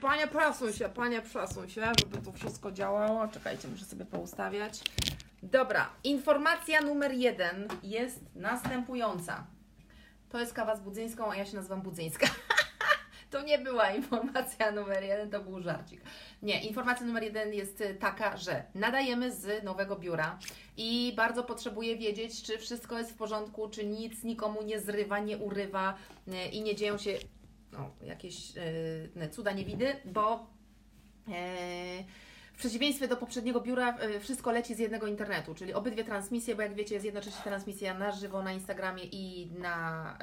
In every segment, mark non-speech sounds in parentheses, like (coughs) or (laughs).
panie, prasuj się, panie, prasuj się, żeby to wszystko działało. Czekajcie, muszę sobie poustawiać. Dobra, informacja numer jeden jest następująca. To jest kawa z Budzyńską, a ja się nazywam Budzyńska. (laughs) to nie była informacja numer jeden, to był żarcik. Nie, informacja numer jeden jest taka, że nadajemy z nowego biura i bardzo potrzebuję wiedzieć, czy wszystko jest w porządku, czy nic nikomu nie zrywa, nie urywa y, i nie dzieją się no, jakieś yy, cuda niewidy, bo yy, w przeciwieństwie do poprzedniego biura yy, wszystko leci z jednego internetu, czyli obydwie transmisje, bo jak wiecie jest jednocześnie transmisja na żywo na Instagramie i na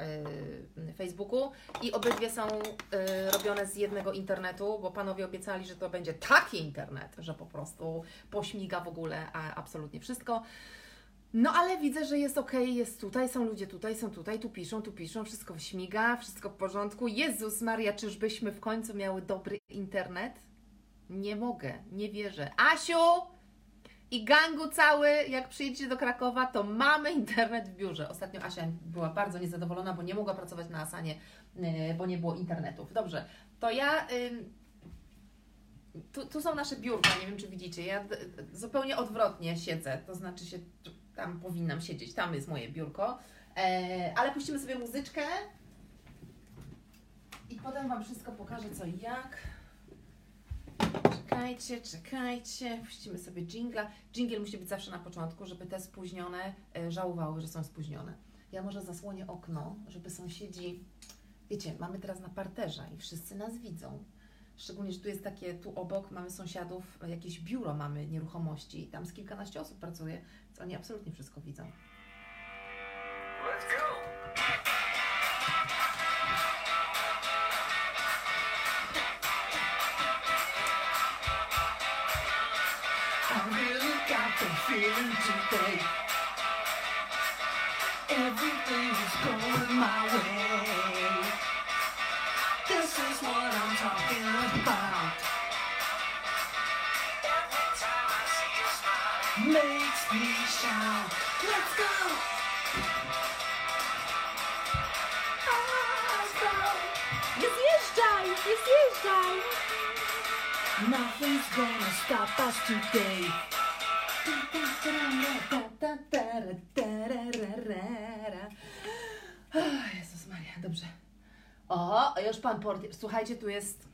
Facebooku i obydwie są robione z jednego internetu, bo panowie obiecali, że to będzie taki internet, że po prostu pośmiga w ogóle a absolutnie wszystko. No ale widzę, że jest ok, jest tutaj, są ludzie tutaj, są tutaj, tu piszą, tu piszą, wszystko śmiga, wszystko w porządku. Jezus Maria, czyżbyśmy w końcu miały dobry internet? Nie mogę, nie wierzę. Asiu i gangu cały, jak przyjedziecie do Krakowa, to mamy internet w biurze. Ostatnio Asia była bardzo niezadowolona, bo nie mogła pracować na Asanie, yy, bo nie było internetów. Dobrze, to ja... Tu, tu, są nasze biurka, nie wiem czy widzicie. Ja zupełnie odwrotnie siedzę, to znaczy się tam powinnam siedzieć, tam jest moje biurko. E, ale puścimy sobie muzyczkę i potem Wam wszystko pokażę co i jak. Czekajcie, czekajcie, puścimy sobie jingla. Jingle musi być zawsze na początku, żeby te spóźnione e, żałowały, że są spóźnione. Ja może zasłonię okno, żeby sąsiedzi, wiecie, mamy teraz na parterze i wszyscy nas widzą. Szczególnie, że tu jest takie, tu obok mamy sąsiadów, jakieś biuro mamy nieruchomości, tam z kilkanaście osób pracuje, więc oni absolutnie wszystko widzą. Let's go! I really got the feeling today Everything is going my way about Every time I see! Nothing's gonna stop us today Jezus Maria, dobrze. O, już pan portier. Słuchajcie, tu jest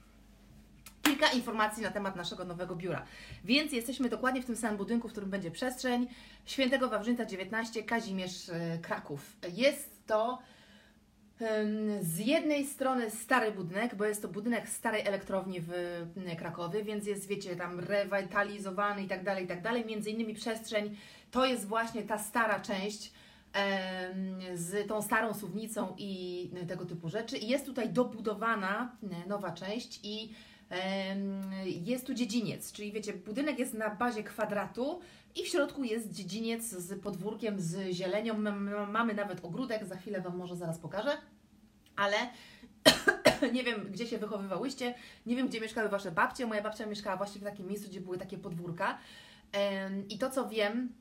kilka informacji na temat naszego nowego biura. Więc jesteśmy dokładnie w tym samym budynku, w którym będzie przestrzeń Świętego Wawrzyńca 19, Kazimierz e, Kraków. Jest to z jednej strony stary budynek, bo jest to budynek starej elektrowni w Krakowie, więc jest, wiecie, tam rewitalizowany i tak dalej, i tak dalej. Między innymi przestrzeń to jest właśnie ta stara część z tą starą suwnicą i tego typu rzeczy. I jest tutaj dobudowana nowa część i jest tu dziedziniec, czyli wiecie, budynek jest na bazie kwadratu i w środku jest dziedziniec z podwórkiem, z zielenią. Mamy nawet ogródek, za chwilę Wam może zaraz pokażę, ale (coughs) nie wiem, gdzie się wychowywałyście, nie wiem, gdzie mieszkały Wasze babcie. Moja babcia mieszkała właśnie w takim miejscu, gdzie były takie podwórka. I to, co wiem,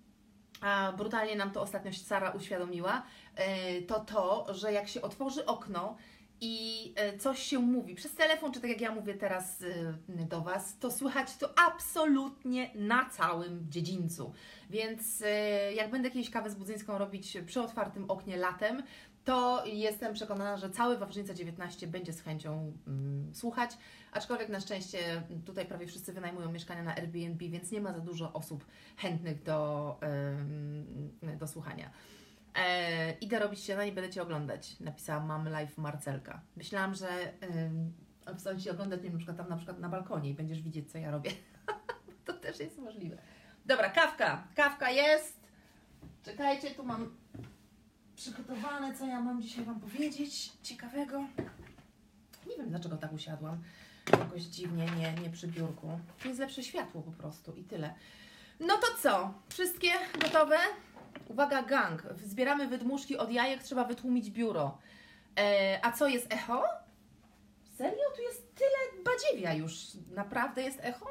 a brutalnie nam to ostatnio Sara uświadomiła, e, to to, że jak się otworzy okno i e, coś się mówi przez telefon, czy tak jak ja mówię teraz e, do Was, to słychać to absolutnie na całym dziedzińcu. Więc jak będę jakieś kawę z Budzyńską robić przy otwartym oknie latem, to jestem przekonana, że cały Wawrzyńca 19 będzie z chęcią mm, słuchać, aczkolwiek na szczęście tutaj prawie wszyscy wynajmują mieszkania na Airbnb, więc nie ma za dużo osób chętnych do, yy, do słuchania. E, idę robić śniadanie będę Cię oglądać, napisała Mam Live Marcelka. Myślałam, że wstąd Ci oglądać, nie wiem, na przykład tam na przykład na balkonie i będziesz widzieć, co ja robię. (laughs) to też jest możliwe. Dobra, kawka. Kawka jest. Czekajcie, tu mam przygotowane, co ja mam dzisiaj Wam powiedzieć ciekawego. Nie wiem, dlaczego tak usiadłam. Jakoś dziwnie, nie, nie przy biurku. Tu jest lepsze światło po prostu i tyle. No to co? Wszystkie gotowe? Uwaga, gang. Zbieramy wydmuszki od jajek, trzeba wytłumić biuro. E, a co jest echo? Serio? Tu jest tyle badziewia już. Naprawdę jest echo?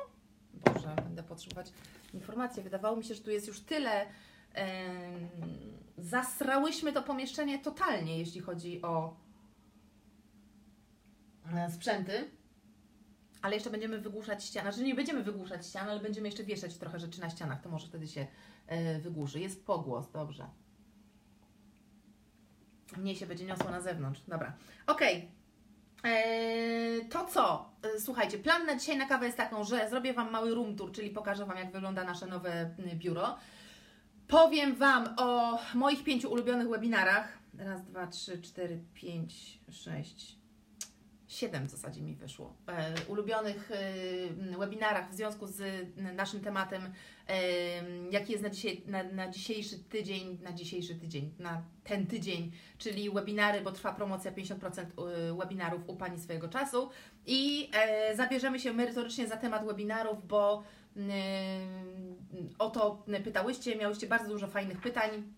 Boże, będę potrzebować informacji. Wydawało mi się, że tu jest już tyle zasrałyśmy to pomieszczenie totalnie, jeśli chodzi o e, sprzęty. ale jeszcze będziemy wygłuszać ścianę. Znaczy nie będziemy wygłuszać ścian, ale będziemy jeszcze wieszać trochę rzeczy na ścianach, to może wtedy się e, wygłuszy. Jest pogłos, dobrze. Mniej się będzie niosło na zewnątrz. Dobra. Okej. Eee, to co? E, Słuchajcie, plan na dzisiaj na kawę jest taką, że zrobię Wam mały room tour, czyli pokażę Wam, jak wygląda nasze nowe biuro. Powiem Wam o moich pięciu ulubionych webinarach. Raz, dwa, trzy, cztery, pięć, sześć, siedem w zasadzie mi wyszło. E, ulubionych e, webinarach w związku z naszym tematem, e, jaki jest na, dzisiaj, na, na dzisiejszy tydzień, na dzisiejszy tydzień, na ten tydzień, czyli webinary, bo trwa promocja 50% e, webinarów u Pani swojego czasu i e, zabierzemy się merytorycznie za temat webinarów, bo o to pytałyście, miałyście bardzo dużo fajnych pytań.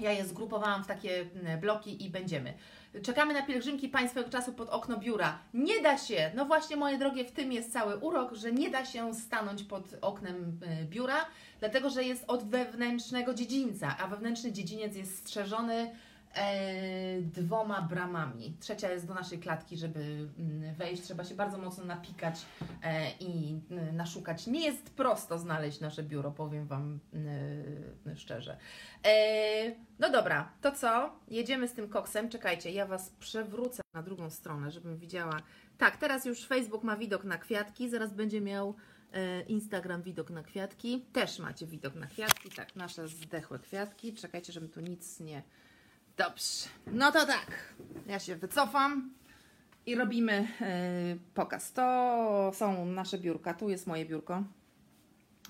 Ja je zgrupowałam w takie mm, bloki i będziemy. Czekamy na pielgrzymki Państwa czasu pod okno biura. Nie da się, no właśnie moje drogie, w tym jest cały urok, że nie da się stanąć pod oknem y, biura, dlatego że jest od wewnętrznego dziedzińca, a wewnętrzny dziedziniec jest strzeżony dwoma bramami. Trzecia jest do naszej klatki, żeby mm, wejść. Trzeba się bardzo mocno napikać e, i y, naszukać. Nie jest prosto znaleźć nasze biuro, powiem Wam y, szczerze. E, no dobra, to co? Jedziemy z tym koksem. Czekajcie, ja Was przewrócę na drugą stronę, żebym widziała. Tak, teraz już Facebook ma widok na kwiatki, zaraz będzie miał e, Instagram widok na kwiatki. Też macie widok na kwiatki, tak, nasze zdechłe kwiatki. Czekajcie, żebym tu nic nie... Dobrze, no to tak, ja się wycofam i robimy e, pokaz. To są nasze biurka, tu jest moje biurko.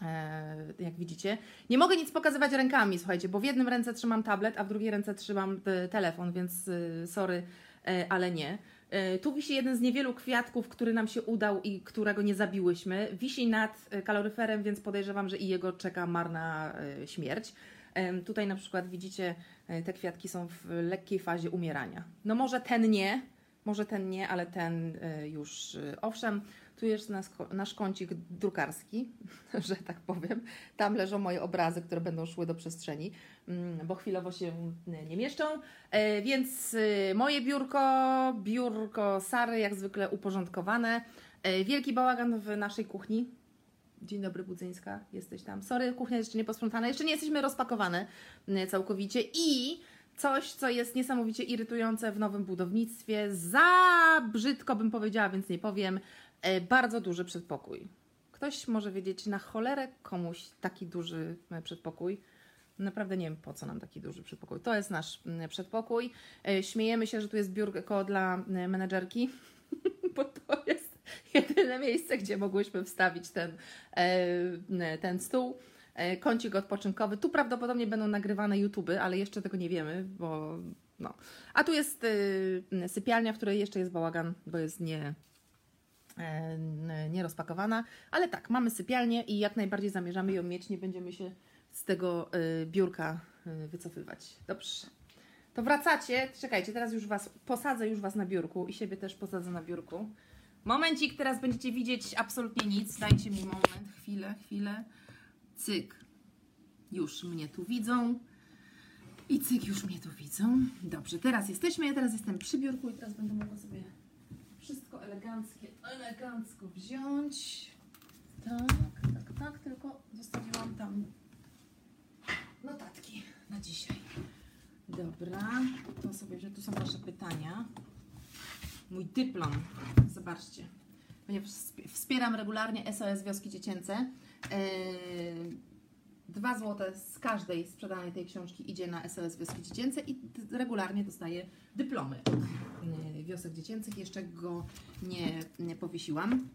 E, jak widzicie. Nie mogę nic pokazywać rękami, słuchajcie, bo w jednym ręce trzymam tablet, a w drugiej ręce trzymam e, telefon, więc e, sorry, e, ale nie. Tu wisi jeden z niewielu kwiatków, który nam się udał i którego nie zabiłyśmy. Wisi nad kaloryferem, więc podejrzewam, że i jego czeka marna śmierć. Tutaj na przykład widzicie, e, te kwiatki są w lekkiej fazie umierania. No może ten nie, może ten nie, ale ten e, już e, owszem. Tu jest nasz, kącik drukarski, (laughs) że tak powiem. Tam leżą moje obrazy, które będą szły do przestrzeni, mm, bo chwilowo się nie mieszczą. Więc moje biurko, biurko Sary, jak zwykle uporządkowane. Wielki bałagan w naszej kuchni. Dzień dobry, Budzyńska, jesteś tam. Sorry, kuchnia jeszcze nie posprzątana, jeszcze nie jesteśmy rozpakowane mm, całkowicie. I coś, co jest niesamowicie irytujące w nowym budownictwie, za brzydko bym powiedziała, więc nie powiem, e, bardzo duży przedpokój. Ktoś może wiedzieć na cholerę komuś taki duży e, przedpokój. Naprawdę nie wiem, po co nam taki duży przedpokój. To jest nasz mm, przedpokój. E, Śmiejemy się, że tu jest biurko dla mm, menedżerki, (laughs) bo to jest jedyne miejsce, gdzie mogłyśmy wstawić ten, e, ten stół. E, Kącik odpoczynkowy. Tu prawdopodobnie będą nagrywane YouTube, ale jeszcze tego nie wiemy, bo no. A tu jest y, sypialnia, w której jeszcze jest bałagan, bo jest nie, e, nie rozpakowana. Ale tak, mamy sypialnię i jak najbardziej zamierzamy ją mieć. Nie będziemy się z tego biurka wycofywać. Dobrze. To wracacie. Czekajcie, teraz już Was posadzę już Was na biurku i siebie też posadzę na biurku. Momencik, teraz będziecie widzieć absolutnie nic. Dajcie mi moment, chwilę, chwilę. Cyk. Już mnie tu widzą. I cyk, już mnie tu widzą. Dobrze, teraz jesteśmy. Ja teraz jestem przy biurku i teraz będę mogła sobie wszystko eleganckie, elegancko wziąć. Tak, tak, tak, tylko zostawiłam tam notatki na dzisiaj. Dobra, to sobie wziąć. Tu są Wasze pytania. Mój dyplom. Zobaczcie. Ponieważ wsp- wspieram regularnie SOS Wioski Dziecięce. Yy, Dwa złote z każdej sprzedanej tej książki idzie na SOS Wioski Dziecięce i regularnie dostaję dyplomy yy, wiosek dziecięcych. Jeszcze go nie, nie powiesiłam.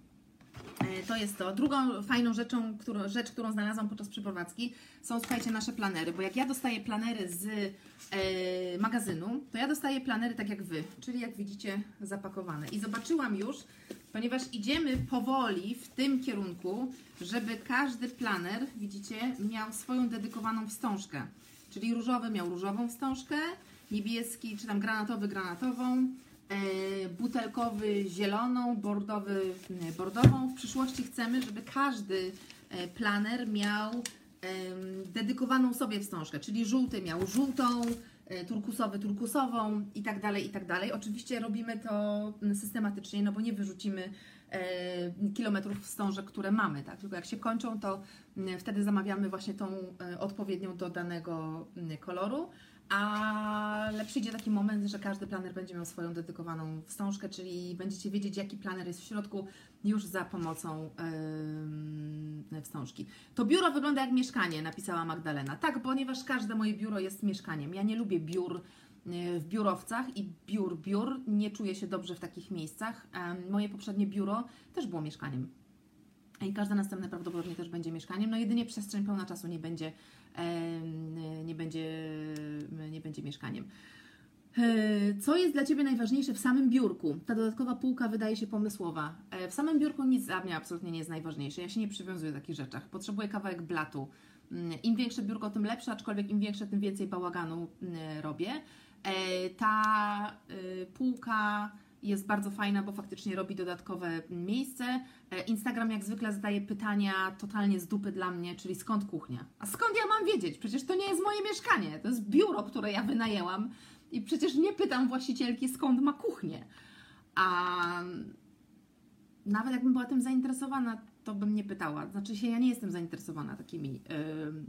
E, To jest to. Drugą fajną rzeczą, którą, rzecz, którą znalazłam podczas przeprowadzki, są, słuchajcie, nasze planery. Bo jak ja dostaję planery z e, magazynu, to ja dostaję planery tak jak Wy, czyli jak widzicie zapakowane. I zobaczyłam już, ponieważ idziemy powoli w tym kierunku, żeby każdy planer, widzicie, miał swoją dedykowaną wstążkę. Czyli różowy miał różową wstążkę, niebieski czy tam granatowy granatową, butelkowy zieloną, bordowy e, bordową. W przyszłości chcemy, żeby każdy e, planer miał dedykowaną sobie wstążkę, czyli żółty miał żółtą, e, turkusowy turkusową i tak dalej, i tak dalej. Oczywiście robimy to systematycznie, no bo nie wyrzucimy e, kilometrów wstążek, które mamy, tak? Tylko jak się kończą, to wtedy zamawiamy właśnie tą e, odpowiednią do danego koloru. Ale przyjdzie taki moment, że każdy planer będzie miał swoją dedykowaną wstążkę, czyli będziecie wiedzieć, jaki planer jest w środku już za pomocą yy, wstążki. To biuro wygląda jak mieszkanie, napisała Magdalena. Tak, ponieważ każde moje biuro jest mieszkaniem. Ja nie lubię biur yy, w biurowcach i biur, biur. Nie czuję się dobrze w takich miejscach. Moje poprzednie biuro też było mieszkaniem. I każde następne prawdopodobnie też będzie mieszkaniem. No jedynie przestrzeń pełna czasu nie będzie nie będzie, nie będzie mieszkaniem. E, co jest dla Ciebie najważniejsze w samym biurku? Ta dodatkowa półka wydaje się pomysłowa. E, w samym biurku nic dla mnie absolutnie nie jest najważniejsze. Ja się nie przywiązuję do takich rzeczach. Potrzebuję kawałek blatu. Mm, Im większe biurko, tym lepsze, aczkolwiek im większe, tym więcej bałaganu mm, robię. E, ta półka jest bardzo fajna, bo faktycznie robi dodatkowe miejsce. E, Instagram jak zwykle zadaje pytania totalnie z dupy dla mnie, czyli skąd kuchnia? A skąd ja mam wiedzieć? Przecież to nie jest moje mieszkanie, to jest biuro, które ja wynajęłam i przecież nie pytam właścicielki skąd ma kuchnię. A nawet jakbym była tym zainteresowana, to bym nie pytała. Znaczy się, ja nie jestem zainteresowana takimi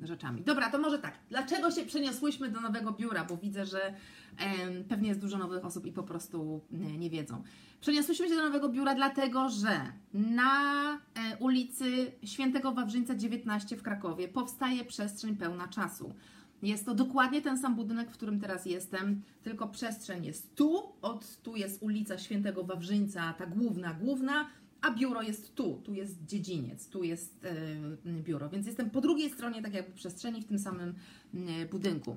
yy, rzeczami. Dobra, to może tak. Dlaczego się przeniosłyśmy do nowego biura? Bo widzę, że yy, pewnie jest dużo nowych osób i po prostu yy, nie wiedzą. Przeniosłyśmy się do nowego biura dlatego, że na e, ulicy Świętego Wawrzyńca 19 w Krakowie powstaje przestrzeń pełna czasu. Jest to dokładnie ten sam budynek, w którym teraz jestem, tylko przestrzeń jest tu, od tu jest ulica Świętego Wawrzyńca, ta główna, główna, a biuro jest tu, tu jest dziedziniec, tu jest yy, biuro, więc jestem po drugiej stronie tak jakby przestrzeni w tym samym yy, budynku.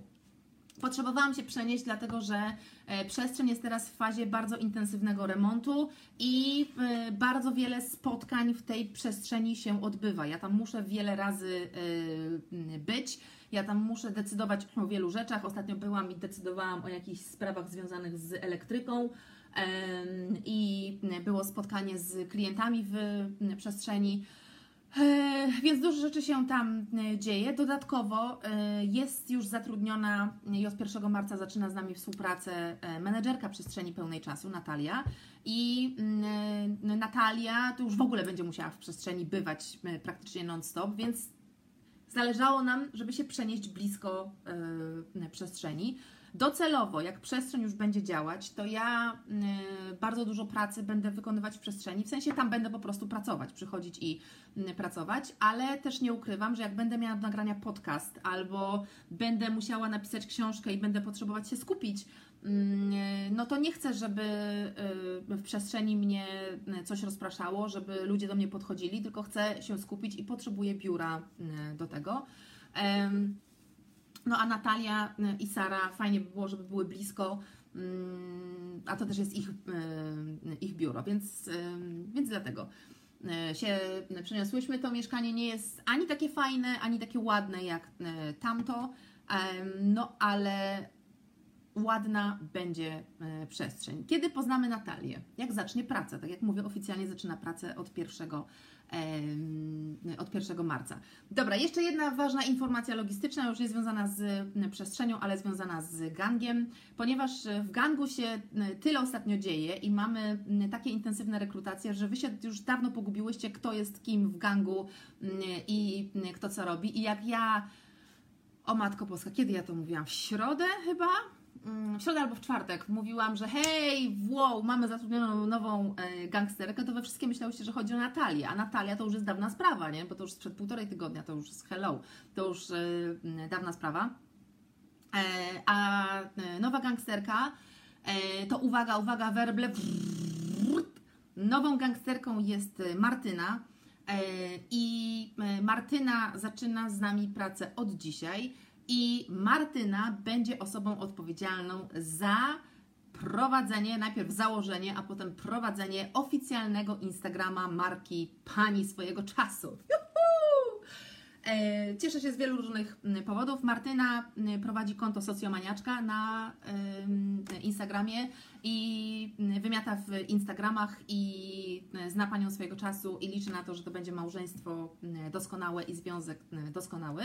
Potrzebowałam się przenieść, dlatego że e, przestrzeń jest teraz w fazie bardzo intensywnego remontu i e, bardzo wiele spotkań w tej przestrzeni się odbywa. Ja tam muszę wiele razy e, być, ja tam muszę decydować o wielu rzeczach. Ostatnio byłam i decydowałam o jakichś sprawach związanych z elektryką i było spotkanie z klientami w przestrzeni. E, więc dużo rzeczy się tam e, dzieje. Dodatkowo e, jest już zatrudniona i od 1 marca zaczyna z nami współpracę menedżerka przestrzeni pełnej czasu, Natalia. I Natalia to już w ogóle będzie musiała w przestrzeni bywać praktycznie non-stop, więc zależało nam, żeby się przenieść blisko przestrzeni. Docelowo, jak przestrzeń już będzie działać, to ja y, bardzo dużo pracy będę wykonywać w przestrzeni, w sensie tam będę po prostu pracować, przychodzić i y, pracować, ale też nie ukrywam, że jak będę miała do nagrania podcast albo będę musiała napisać książkę i będę potrzebować się skupić, y, no to nie chcę, żeby y, w przestrzeni mnie coś rozpraszało, żeby ludzie do mnie podchodzili, tylko chcę się skupić i potrzebuję biura do tego. No a Natalia y, i Sara, fajnie by było, żeby były blisko, mm, a to też jest ich, y, ich biuro, więc, y, więc dlatego się przeniosłyśmy. To mieszkanie nie jest ani takie fajne, ani takie ładne jak tamto, no ale ładna będzie przestrzeń. Kiedy poznamy Natalię? Jak zacznie pracę? Tak jak mówię, oficjalnie zaczyna pracę od 1 od 1 marca. Dobra, jeszcze jedna ważna informacja logistyczna, już nie związana z przestrzenią, ale związana z gangiem, ponieważ w gangu się tyle ostatnio dzieje i mamy takie intensywne rekrutacje, że Wy się już dawno pogubiłyście, kto jest kim w gangu i kto co robi. I jak ja, o Matko Polska, kiedy ja to mówiłam? W środę chyba? Mm, w środę albo w czwartek mówiłam, że hej, wow, mamy zatrudnioną nową e, gangsterkę, to we wszystkie myślałyście, że chodzi o Natalię, a Natalia to już jest dawna sprawa, nie? Bo to już sprzed półtorej tygodnia, to już jest hello, to już e, dawna sprawa. E, a nowa gangsterka to uwaga, uwaga, werble. Nową gangsterką jest Martyna. I Martyna zaczyna z nami pracę od dzisiaj i Martyna będzie osobą odpowiedzialną za prowadzenie, najpierw założenie, a potem prowadzenie oficjalnego Instagrama marki Pani swojego czasu. E, Cieszę się z wielu różnych powodów. Martyna prowadzi konto Socjomaniaczka na Instagramie i wymiata w Instagramach i zna Panią swojego czasu i liczy na to, że to będzie małżeństwo doskonałe i związek doskonały.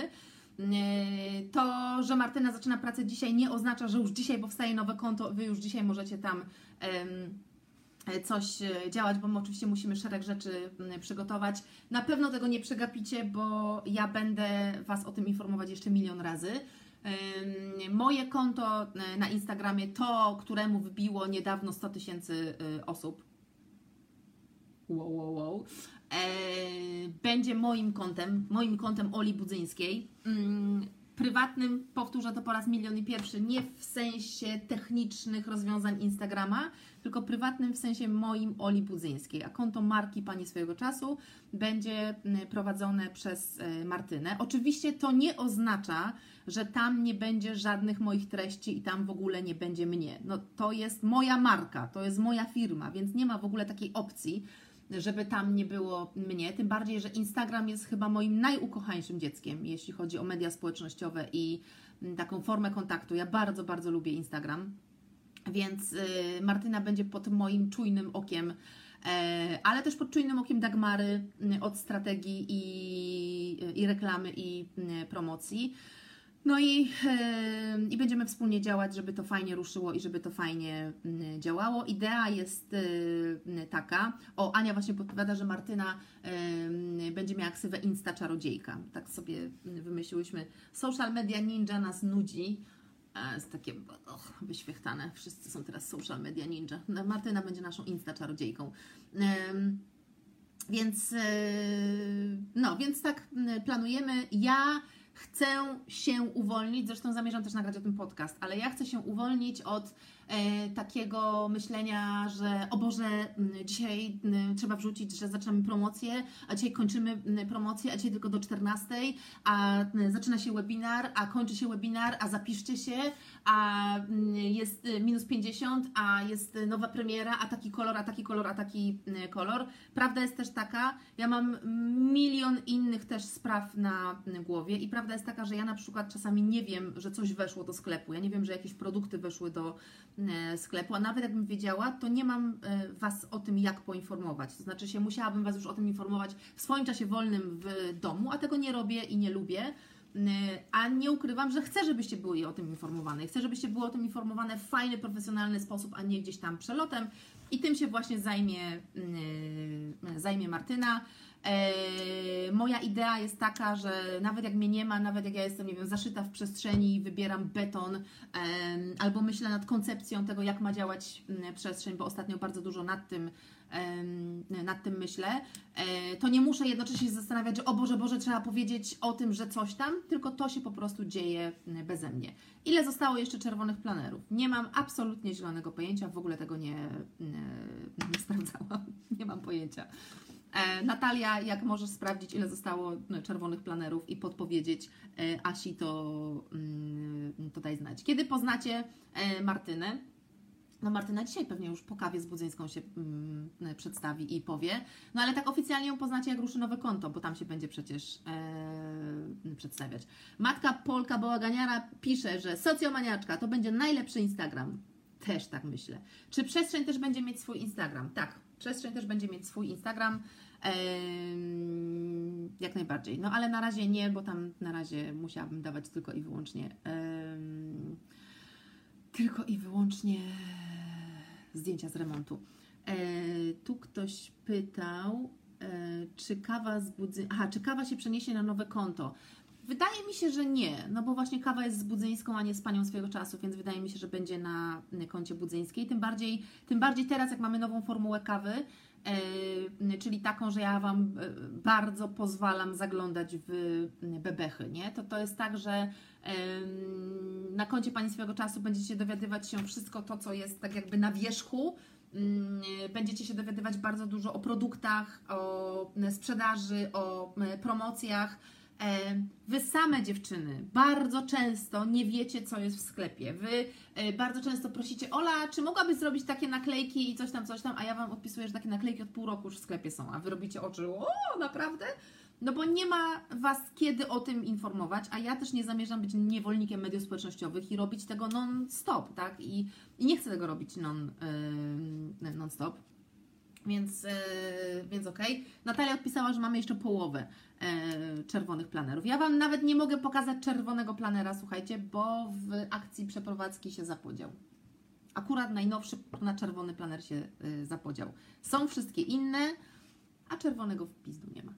To, że Martyna zaczyna pracę dzisiaj nie oznacza, że już dzisiaj powstaje nowe konto, Wy już dzisiaj możecie tam coś e, działać, bo my oczywiście musimy szereg rzeczy mm, przygotować. Na pewno tego nie przegapicie, bo ja będę Was o tym informować jeszcze milion razy. Moje konto e, na Instagramie, to, któremu wbiło niedawno 100 tysięcy e, osób, wow, wow, wow, e, będzie moim kontem, moim kontem Oli Budzyńskiej. Prywatnym, powtórzę to po raz milion i pierwszy, nie w sensie technicznych rozwiązań Instagrama, tylko prywatnym w sensie moim Oli Budzyńskiej. A konto marki Pani swojego czasu będzie prowadzone przez e, Martynę. Oczywiście to nie oznacza, że tam nie będzie żadnych moich treści i tam w ogóle nie będzie mnie. No to jest moja marka, to jest moja firma, więc nie ma w ogóle takiej opcji, żeby tam nie było mnie. Tym bardziej, że Instagram jest chyba moim najukochańszym dzieckiem, jeśli chodzi o media społecznościowe i mm, taką formę kontaktu. Ja bardzo, bardzo lubię Instagram. Więc y, Martyna będzie pod moim czujnym okiem, e, ale też pod czujnym okiem Dagmary y, od strategii i, i reklamy i y, promocji. No i, i będziemy wspólnie działać, żeby to fajnie ruszyło i żeby to fajnie mm, działało. Idea jest taka. O, Ania właśnie podpowiada, że Martyna będzie miała ksywę Insta Czarodziejka. Tak sobie wymyśliłyśmy. Social media ninja nas nudzi. Jest takie och, wyświechtane. Wszyscy są teraz social media ninja. No, Martyna będzie naszą Insta Czarodziejką. Więc, e, no, więc tak m, planujemy. Ja chcę się uwolnić, zresztą zamierzam też nagrać o tym podcast, ale ja chcę się uwolnić od takiego myślenia, że o Boże, dzisiaj trzeba wrzucić, że zaczynamy promocję, a dzisiaj kończymy promocję, a dzisiaj tylko do 14, a zaczyna się webinar, a kończy się webinar, a zapiszcie się, a jest y, minus 50, a jest nowa premiera, a taki kolor, a taki kolor, a taki kolor. Prawda jest też taka, ja mam milion innych też spraw na głowie i prawda jest taka, że ja na przykład czasami nie wiem, że coś weszło do sklepu, ja nie wiem, że jakieś produkty weszły do sklepu, a nawet jakbym wiedziała, to nie mam y, Was o tym jak poinformować. To znaczy się musiałabym Was już o tym informować w swoim czasie wolnym w domu, a tego nie robię i nie lubię. Y, A nie ukrywam, że chcę, żebyście byli o tym informowane. Chcę, żebyście były o tym informowane w fajny, profesjonalny sposób, a nie gdzieś tam przelotem. I tym się właśnie zajmie, yy, zajmie Martyna. E, moja idea jest taka, że nawet jak mnie nie ma, nawet jak ja jestem, nie wiem, zaszyta w przestrzeni, wybieram beton albo myślę nad koncepcją tego, jak ma działać mm, przestrzeń, bo ostatnio bardzo dużo nad tym, nad tym myślę, e, to nie muszę jednocześnie się zastanawiać, że o Boże, Boże, trzeba powiedzieć o tym, że coś tam, tylko to się po prostu dzieje mm, beze mnie. Ile zostało jeszcze czerwonych planerów? Nie mam absolutnie zielonego pojęcia, w ogóle tego nie, nie, (laughs) nie sprawdzałam, nie mam pojęcia. E, Natalia, jak możesz sprawdzić, ile zostało no, czerwonych planerów i podpowiedzieć e, Asi, to, mm, to daj znać. Kiedy poznacie e, Martynę? No Martyna dzisiaj pewnie już po kawie z Budzyńską się mm, przedstawi i powie. No ale tak oficjalnie ją poznacie, jak ruszy nowe konto, bo tam się będzie przecież przedstawiać. Matka Polka Bałaganiara pisze, że socjomaniaczka to będzie najlepszy Instagram. Też tak myślę. Czy Przestrzeń też będzie mieć swój Instagram? Tak, Przestrzeń też będzie mieć swój Instagram. Jak najbardziej. No ale na razie nie, bo tam na razie musiałabym dawać tylko i wyłącznie tylko i wyłącznie zdjęcia z remontu. E, tu ktoś pytał, e, czy kawa z. Aha, czy kawa się przeniesie na nowe konto? Wydaje mi się, że nie, no bo właśnie kawa jest z Budzyńską, a nie z panią swojego czasu, więc wydaje mi się, że będzie na koncie Budzyńskiej. Tym bardziej, tym bardziej teraz, jak mamy nową formułę kawy, e, czyli taką, że ja Wam e, bardzo pozwalam zaglądać w bebechy, nie? To to jest tak, że em, na koncie Pani swojego czasu będziecie dowiadywać się wszystko to, co jest tak jakby na wierzchu. Mm, Będziecie się dowiadywać bardzo dużo o produktach, o sprzedaży, o promocjach. E, Wy same dziewczyny bardzo często nie wiecie, co jest w sklepie. Wy e, bardzo często prosicie, Ola, czy mogłabyś zrobić takie naklejki i coś tam, coś tam, a ja Wam odpisuję, że takie naklejki od pół roku już w sklepie są, a Wy robicie oczy, o, naprawdę? No bo nie ma Was kiedy o tym informować, a ja też nie zamierzam być niewolnikiem mediów społecznościowych i robić tego non-stop, tak? I, I nie chcę tego robić non, yy, non-stop. Więc, yy, więc okej. Okay. Natalia odpisała, że mamy jeszcze połowę yy, czerwonych planerów. Ja Wam nawet nie mogę pokazać czerwonego planera, słuchajcie, bo w akcji przeprowadzki się zapodział. Akurat najnowszy na czerwony planer się yy, zapodział. Są wszystkie inne, a czerwonego w pizdu nie ma.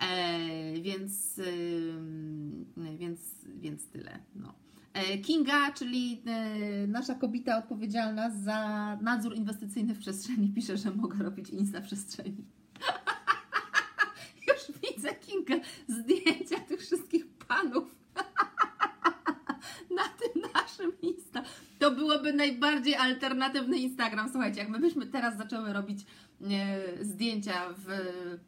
E, więc, e, więc, więc tyle. No. E, Kinga, czyli e, nasza kobieta odpowiedzialna za nadzór inwestycyjny w przestrzeni, pisze, że mogę robić insta przestrzeni. (laughs) Już widzę, Kinga, zdjęcia tych wszystkich panów (laughs) na tym naszym Insta. To byłoby najbardziej alternatywny Instagram. Słuchajcie, jak teraz zaczęły robić zdjęcia w,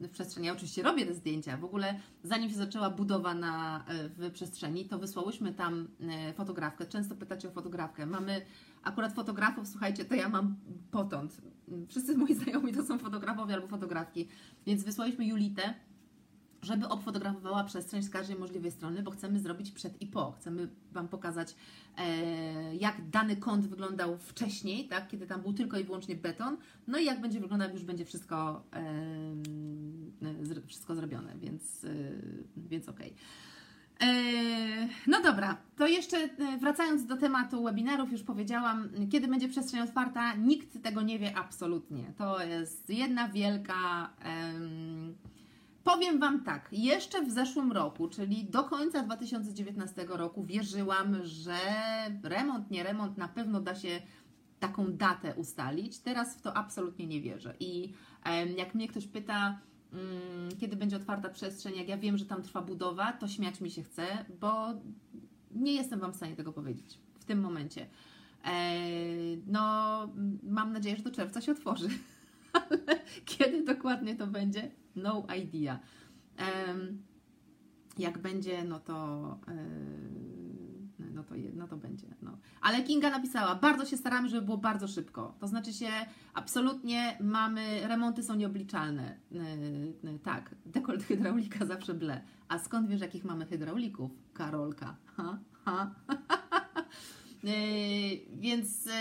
w przestrzeni, ja oczywiście robię te zdjęcia, w ogóle zanim się zaczęła budowa na, e, w przestrzeni, to wysłałyśmy tam e, fotografkę. Często pytacie o fotografkę. Mamy akurat fotografów, słuchajcie, to ja mam potąd. Wszyscy moi znajomi to są fotografowie albo fotografki, więc wysłaliśmy Julitę żeby obfotografowała przestrzeń z każdej możliwej strony, bo chcemy zrobić przed i po. Chcemy Wam pokazać, e, jak dany kąt wyglądał wcześniej, tak, kiedy tam był tylko i wyłącznie beton, no i jak będzie wyglądał, już będzie wszystko, e, wszystko zrobione, więc, e, więc okej. Okay. E, no dobra, to jeszcze e, wracając do tematu webinarów, już powiedziałam, kiedy będzie przestrzeń otwarta, nikt tego nie wie absolutnie. To jest jedna wielka. Powiem Wam tak, jeszcze w zeszłym roku, czyli do końca 2019 roku, wierzyłam, że remont, nie remont, na pewno da się taką datę ustalić. Teraz w to absolutnie nie wierzę. I jak mnie ktoś pyta, mm, kiedy będzie otwarta przestrzeń, jak ja wiem, że tam trwa budowa, to śmiać mi się chce, bo nie jestem Wam w stanie tego powiedzieć w tym momencie. No, mam nadzieję, że do czerwca się otworzy. (laughs) Ale kiedy dokładnie to będzie? No idea. Jak będzie, no to, yy, no to, no to będzie. No. Ale Kinga napisała, bardzo się staramy, żeby było bardzo szybko. To znaczy się, absolutnie mamy, remonty są nieobliczalne. Yy, tak, dekolt hydraulika zawsze ble. A skąd wiesz, jakich mamy hydraulików? Karolka. Ha, ha. Yy, więc yy,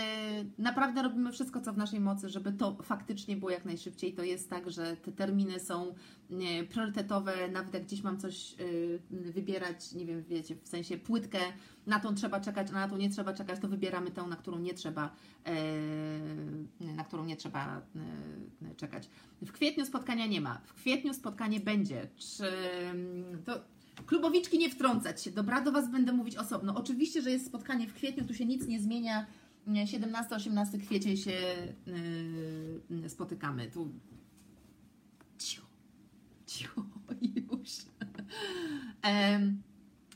naprawdę robimy wszystko, co w naszej mocy, żeby to faktycznie było jak najszybciej. To jest tak, że te terminy są yy, priorytetowe, nawet jak gdzieś mam coś wybierać, nie wiem, wiecie, w sensie płytkę, na tą trzeba czekać, a na tą nie trzeba czekać, to wybieramy tę, na którą nie trzeba, na którą nie trzeba czekać. W kwietniu spotkania nie ma. W kwietniu spotkanie będzie. Czy to Klubowiczki nie wtrącać się, dobra? Do Was będę mówić osobno. Oczywiście, że jest spotkanie w kwietniu, tu się nic nie zmienia. 17-18 kwiecień się yy, spotykamy. Tu cicho, cicho (laughs) już.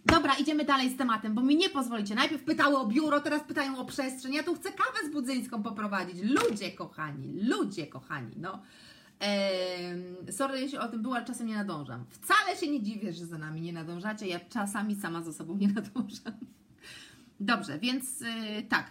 dobra, idziemy dalej z tematem, bo mi nie pozwolicie. Najpierw pytały o biuro, teraz pytają o przestrzeń. Ja tu chcę kawę z Budzyńską poprowadzić. Ludzie kochani, ludzie kochani, no. Eee, sorry, jeśli o tym było, ale czasem nie nadążam. Wcale się nie dziwię, że za nami nie nadążacie. Ja czasami sama ze sobą nie (laughs) nadążam. Dobrze, więc yy, tak.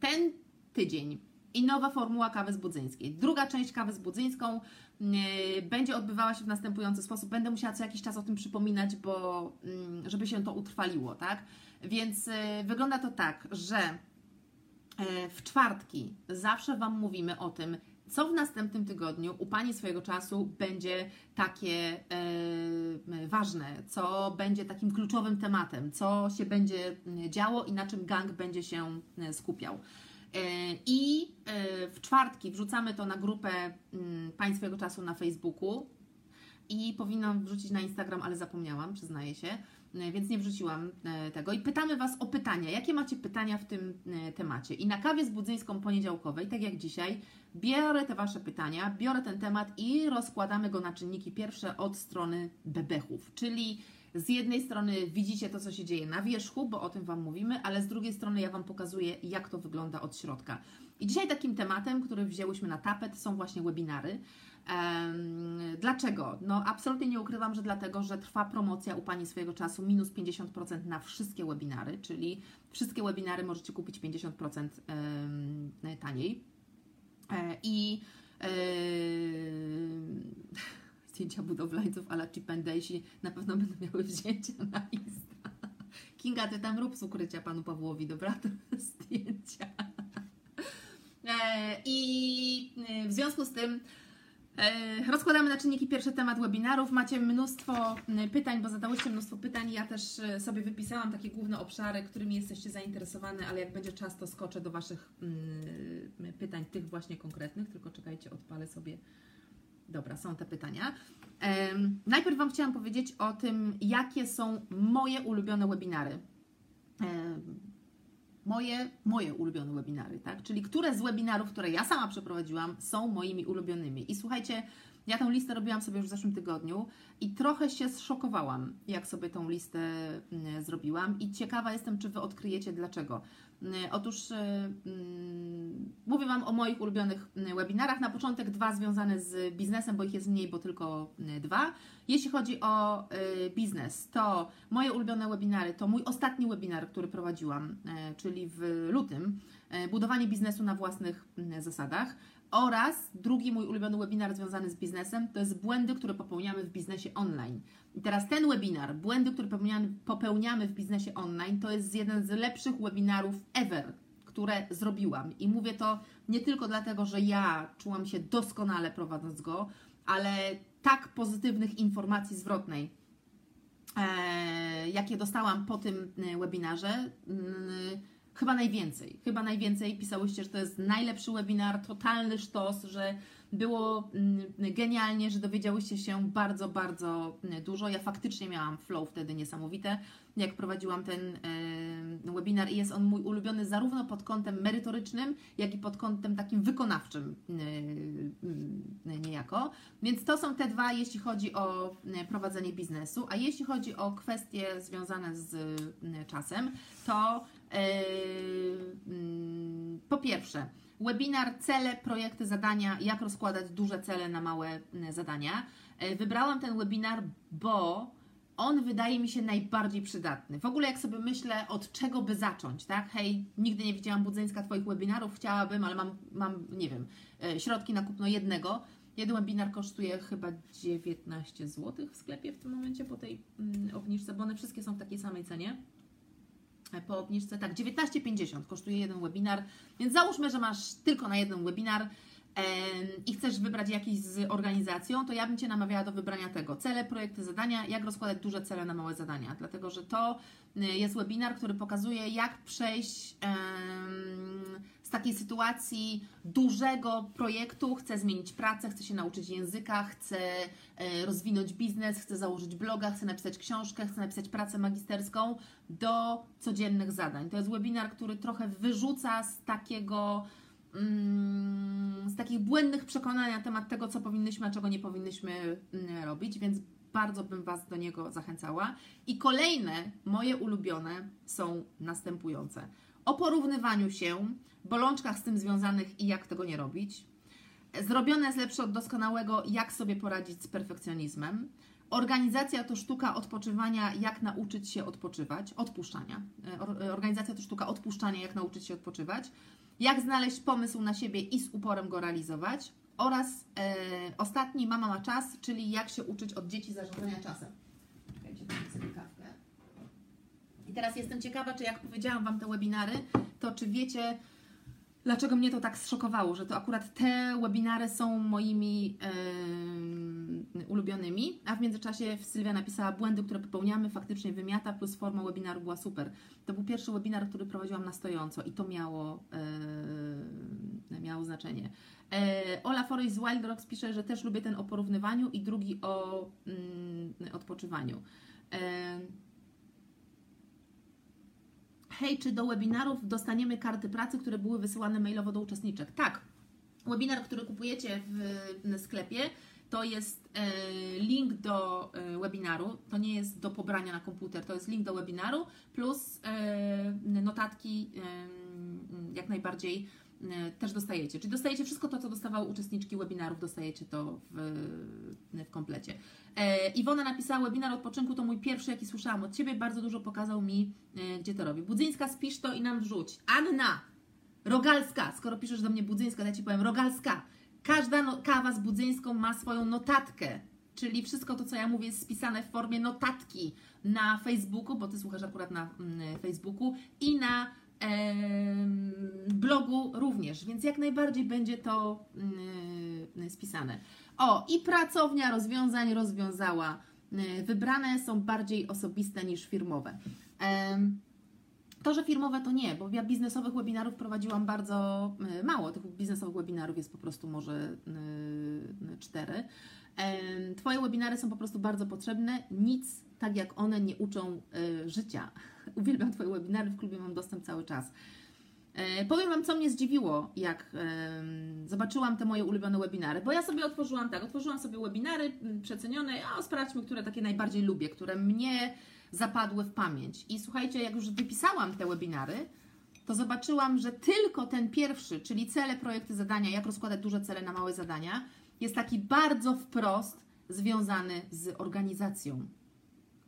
Ten tydzień i nowa formuła kawy z Budzyńskiej. Druga część kawy z Budzyńską yy, będzie odbywała się w następujący sposób. Będę musiała co jakiś czas o tym przypominać, bo yy, żeby się to utrwaliło, tak? Więc y, wygląda to tak, że y, w czwartki zawsze Wam mówimy o tym, co w następnym tygodniu u Pani swojego czasu będzie takie e, ważne, co będzie takim kluczowym tematem, co się będzie działo i na czym gang będzie się e, skupiał. E, I w czwartki wrzucamy to na grupę Pani swojego czasu na Facebooku i powinnam wrzucić na Instagram, ale zapomniałam, przyznaję się. E, więc nie wrzuciłam e, tego. I pytamy Was o pytania. Jakie macie pytania w tym e, temacie? I na kawie z Budzyńską poniedziałkowej, tak jak dzisiaj, biorę te Wasze pytania, biorę ten temat i rozkładamy go na czynniki pierwsze od strony bebechów, czyli z jednej strony widzicie to, co się dzieje na wierzchu, bo o tym Wam mówimy, ale z drugiej strony ja Wam pokazuję, jak to wygląda od środka. I dzisiaj takim tematem, który wzięłyśmy na tapet, są właśnie webinary. Dlaczego? No absolutnie nie ukrywam, że dlatego, że trwa promocja u Pani swojego czasu minus 50% na wszystkie webinary, czyli wszystkie webinary możecie kupić 50% taniej. E, I (laughs) zdjęcia budowlańców ala Chip na pewno będą miały wzięcia na Insta. Kinga, Ty tam rób z ukrycia Panu Pawłowi, dobra? To (laughs) zdjęcia. E, I e, w związku z tym rozkładamy na czynniki pierwszy temat webinarów. Macie mnóstwo pytań, bo zadałyście mnóstwo pytań. Ja też sobie wypisałam takie główne obszary, którymi jesteście zainteresowane, ale jak będzie czas, to skoczę do Waszych pytań, tych właśnie konkretnych. Tylko czekajcie, odpalę sobie. Dobra, są te pytania. Najpierw Wam chciałam powiedzieć o tym, jakie są moje ulubione webinary moje, moje ulubione webinary, tak? Czyli które z webinarów, które ja sama przeprowadziłam, są moimi ulubionymi. I słuchajcie, ja tą listę robiłam sobie już w zeszłym tygodniu i trochę się zszokowałam, jak sobie tą listę mm, zrobiłam i ciekawa jestem, czy Wy odkryjecie dlaczego. Mm, otóż mm, mówię Wam o moich ulubionych webinarach. Na początek dwa związane z biznesem, bo ich jest mniej, bo tylko dwa. Jeśli chodzi o y, biznes, to moje ulubione webinary to mój ostatni webinar, który prowadziłam, czyli w lutym, budowanie biznesu na własnych zasadach. Oraz drugi mój ulubiony webinar związany z biznesem to jest błędy, które popełniamy w biznesie online. I teraz ten webinar, błędy, które popełniamy, w biznesie online, to jest jeden z lepszych webinarów ever, które zrobiłam. I mówię to nie tylko dlatego, że ja czułam się doskonale prowadząc go, ale tak pozytywnych informacji zwrotnej, e, jakie dostałam po tym e, webinarze. Chyba najwięcej. Chyba najwięcej pisałyście, że to jest najlepszy webinar, totalny sztos, że było mm, genialnie, że dowiedziałyście się bardzo, bardzo mm, dużo. Ja faktycznie miałam flow wtedy niesamowite, jak prowadziłam ten webinar i jest on mój ulubiony zarówno pod kątem merytorycznym, jak i pod kątem takim wykonawczym niejako. Więc to są te dwa, jeśli chodzi o prowadzenie biznesu, a jeśli chodzi o kwestie związane z czasem, to po pierwsze, webinar cele, projekty, zadania, jak rozkładać duże cele na małe zadania. E, wybrałam ten webinar, bo on wydaje mi się najbardziej przydatny. W ogóle jak sobie myślę, od czego by zacząć, tak? Hej, nigdy nie widziałam Budzyńska Twoich webinarów, chciałabym, ale mam, mam, nie wiem, e, środki na kupno jednego. Jeden webinar kosztuje chyba 19 zł w sklepie w tym momencie po tej mm, obniżce, bo one wszystkie są w takiej samej cenie po obniżce. Tak, 19,50 kosztuje jeden webinar, więc załóżmy, że masz tylko na jeden webinar i chcesz wybrać jakiś z organizacją, to ja bym Cię namawiała do wybrania tego. Cele, projekty, zadania, jak rozkładać duże cele na małe zadania, dlatego że to y, jest webinar, który pokazuje, jak przejść z takiej sytuacji dużego projektu, chcę zmienić pracę, chcę się nauczyć języka, chcę e, rozwinąć biznes, chcę założyć bloga, chcę napisać książkę, chcę napisać pracę magisterską, do codziennych zadań. To jest webinar, który trochę wyrzuca z takiego mm, z takich błędnych przekonań na temat tego, co powinnyśmy, a czego nie powinnyśmy mm, robić, więc bardzo bym Was do niego zachęcała. I kolejne moje ulubione są następujące. O porównywaniu się, bolączkach z tym związanych i jak tego nie robić. Zrobione jest lepsze od doskonałego, jak sobie poradzić z perfekcjonizmem. Organizacja to sztuka odpoczywania, jak nauczyć się odpoczywać, odpuszczania. E, organizacja to sztuka odpuszczania, jak nauczyć się odpoczywać. Jak znaleźć pomysł na siebie i z uporem go realizować. Oraz e, ostatni, mama ma czas, czyli jak się uczyć od dzieci zarządzania czasem. Czekajcie, sobie kawkę. I teraz jestem ciekawa, czy jak powiedziałam Wam te webinary, to czy wiecie, dlaczego mnie to tak zszokowało, że to akurat te webinary są moimi yy, ulubionymi, a w międzyczasie Sylwia napisała błędy, które popełniamy, faktycznie wymiata, plus forma webinaru była super. To był pierwszy webinar, który prowadziłam na stojąco i to miało, yy, miało znaczenie. Yy, Ola Forrest z Wild Rocks pisze, że też lubię ten o porównywaniu i drugi o yy, odpoczywaniu. Hej, czy do webinarów dostaniemy karty pracy, które były wysyłane mailowo do uczestniczek? Tak. Webinar, który kupujecie w sklepie, to jest e, link do e, webinaru. To nie jest do pobrania na komputer, to jest link do webinaru plus e, notatki jak najbardziej też dostajecie. Czyli dostajecie wszystko to, co dostawały uczestniczki webinarów, dostajecie to w, w komplecie. E, Iwona napisała, webinar odpoczynku to mój pierwszy, jaki słyszałam od Ciebie, bardzo dużo pokazał mi, e, gdzie to robi. Budzyńska, spisz to i nam wrzuć. Anna, Rogalska, skoro piszesz do mnie Budzyńska, to ja Ci powiem, Rogalska. Każda no, kawa z Budzyńską ma swoją notatkę, czyli wszystko to, co ja mówię, jest spisane w formie notatki na Facebooku, bo Ty słuchasz akurat na mm, Facebooku i na blogu również, więc jak najbardziej będzie to mm, spisane. O, i pracownia rozwiązań rozwiązała. Y, Wybrane są bardziej osobiste niż firmowe. To, że firmowe to nie, bo ja biznesowych webinarów prowadziłam bardzo y, mało. Tych biznesowych webinarów jest po prostu może y, cztery. Twoje webinary są po prostu bardzo potrzebne. Nic tak jak one nie uczą y, życia. (laughs) Uwielbiam Twoje webinary, w klubie mam dostęp cały czas. E, Powiem Wam, co mnie zdziwiło, jak zobaczyłam te moje ulubione webinary, bo ja sobie otworzyłam tak, otworzyłam sobie webinary m, przecenione, a sprawdźmy, które takie najbardziej lubię, które mnie zapadły w pamięć. I słuchajcie, jak już wypisałam te webinary, to zobaczyłam, że tylko ten pierwszy, czyli cele, projekty, zadania, jak rozkładać duże cele na małe zadania, jest taki bardzo wprost związany z organizacją.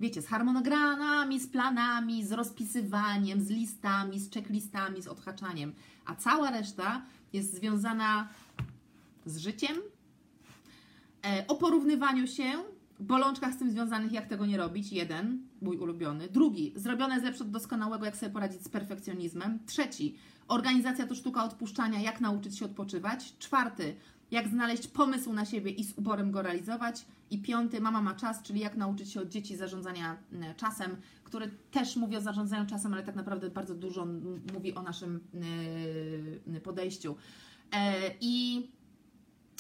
Wiecie, z harmonogramami, z planami, z rozpisywaniem, z listami, z checklistami, z odhaczaniem, a cała reszta jest związana z życiem, e, o porównywaniu się, bolączkach z tym związanych, jak tego nie robić, jeden, mój ulubiony. Drugi, zrobione lepsze od doskonałego, jak sobie poradzić z perfekcjonizmem. Trzeci, organizacja to sztuka odpuszczania, jak nauczyć się odpoczywać. Czwarty, jak znaleźć pomysł na siebie i z uporem go realizować. I piąty, mama ma czas, czyli jak nauczyć się od dzieci zarządzania mm, czasem, który też mówi o zarządzaniu czasem, ale tak naprawdę bardzo dużo mówi o naszym yy, podejściu. E, I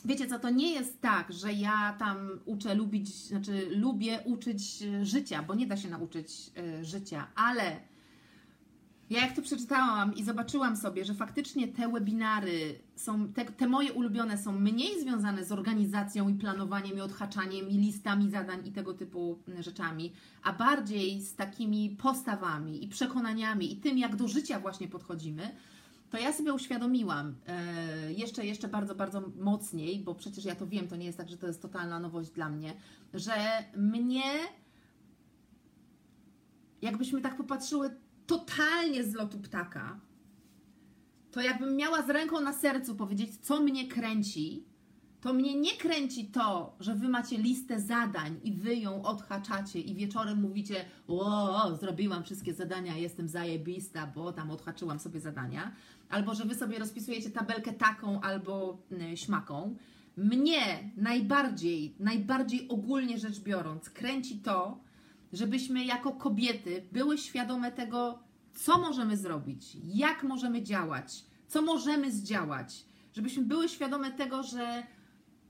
wiecie co, to nie jest tak, że ja tam uczę lubić, znaczy lubię uczyć e, życia, bo nie da się nauczyć e, życia, ale ja jak to przeczytałam i zobaczyłam sobie, że faktycznie te webinary są, te, te moje ulubione są mniej związane z organizacją i planowaniem i odhaczaniem i listami zadań i tego typu mm, rzeczami, a bardziej z takimi postawami i przekonaniami i tym, jak do życia właśnie podchodzimy, to ja sobie uświadomiłam e, jeszcze, jeszcze bardzo, bardzo mocniej, bo przecież ja to wiem, to nie jest tak, że to jest totalna nowość dla mnie, że mnie, jakbyśmy tak popatrzyły totalnie z lotu ptaka, to jakbym miała z ręką na sercu powiedzieć, co mnie kręci, to mnie nie kręci to, że wy macie listę zadań i wy ją odhaczacie i wieczorem mówicie, o, zrobiłam wszystkie zadania, jestem zajebista, bo tam odhaczyłam sobie zadania, albo że wy sobie rozpisujecie tabelkę taką albo y, śmaką. Mnie najbardziej, najbardziej ogólnie rzecz biorąc, kręci to, żebyśmy jako kobiety były świadome tego, co możemy zrobić, jak możemy działać, co możemy zdziałać, żebyśmy były świadome tego, że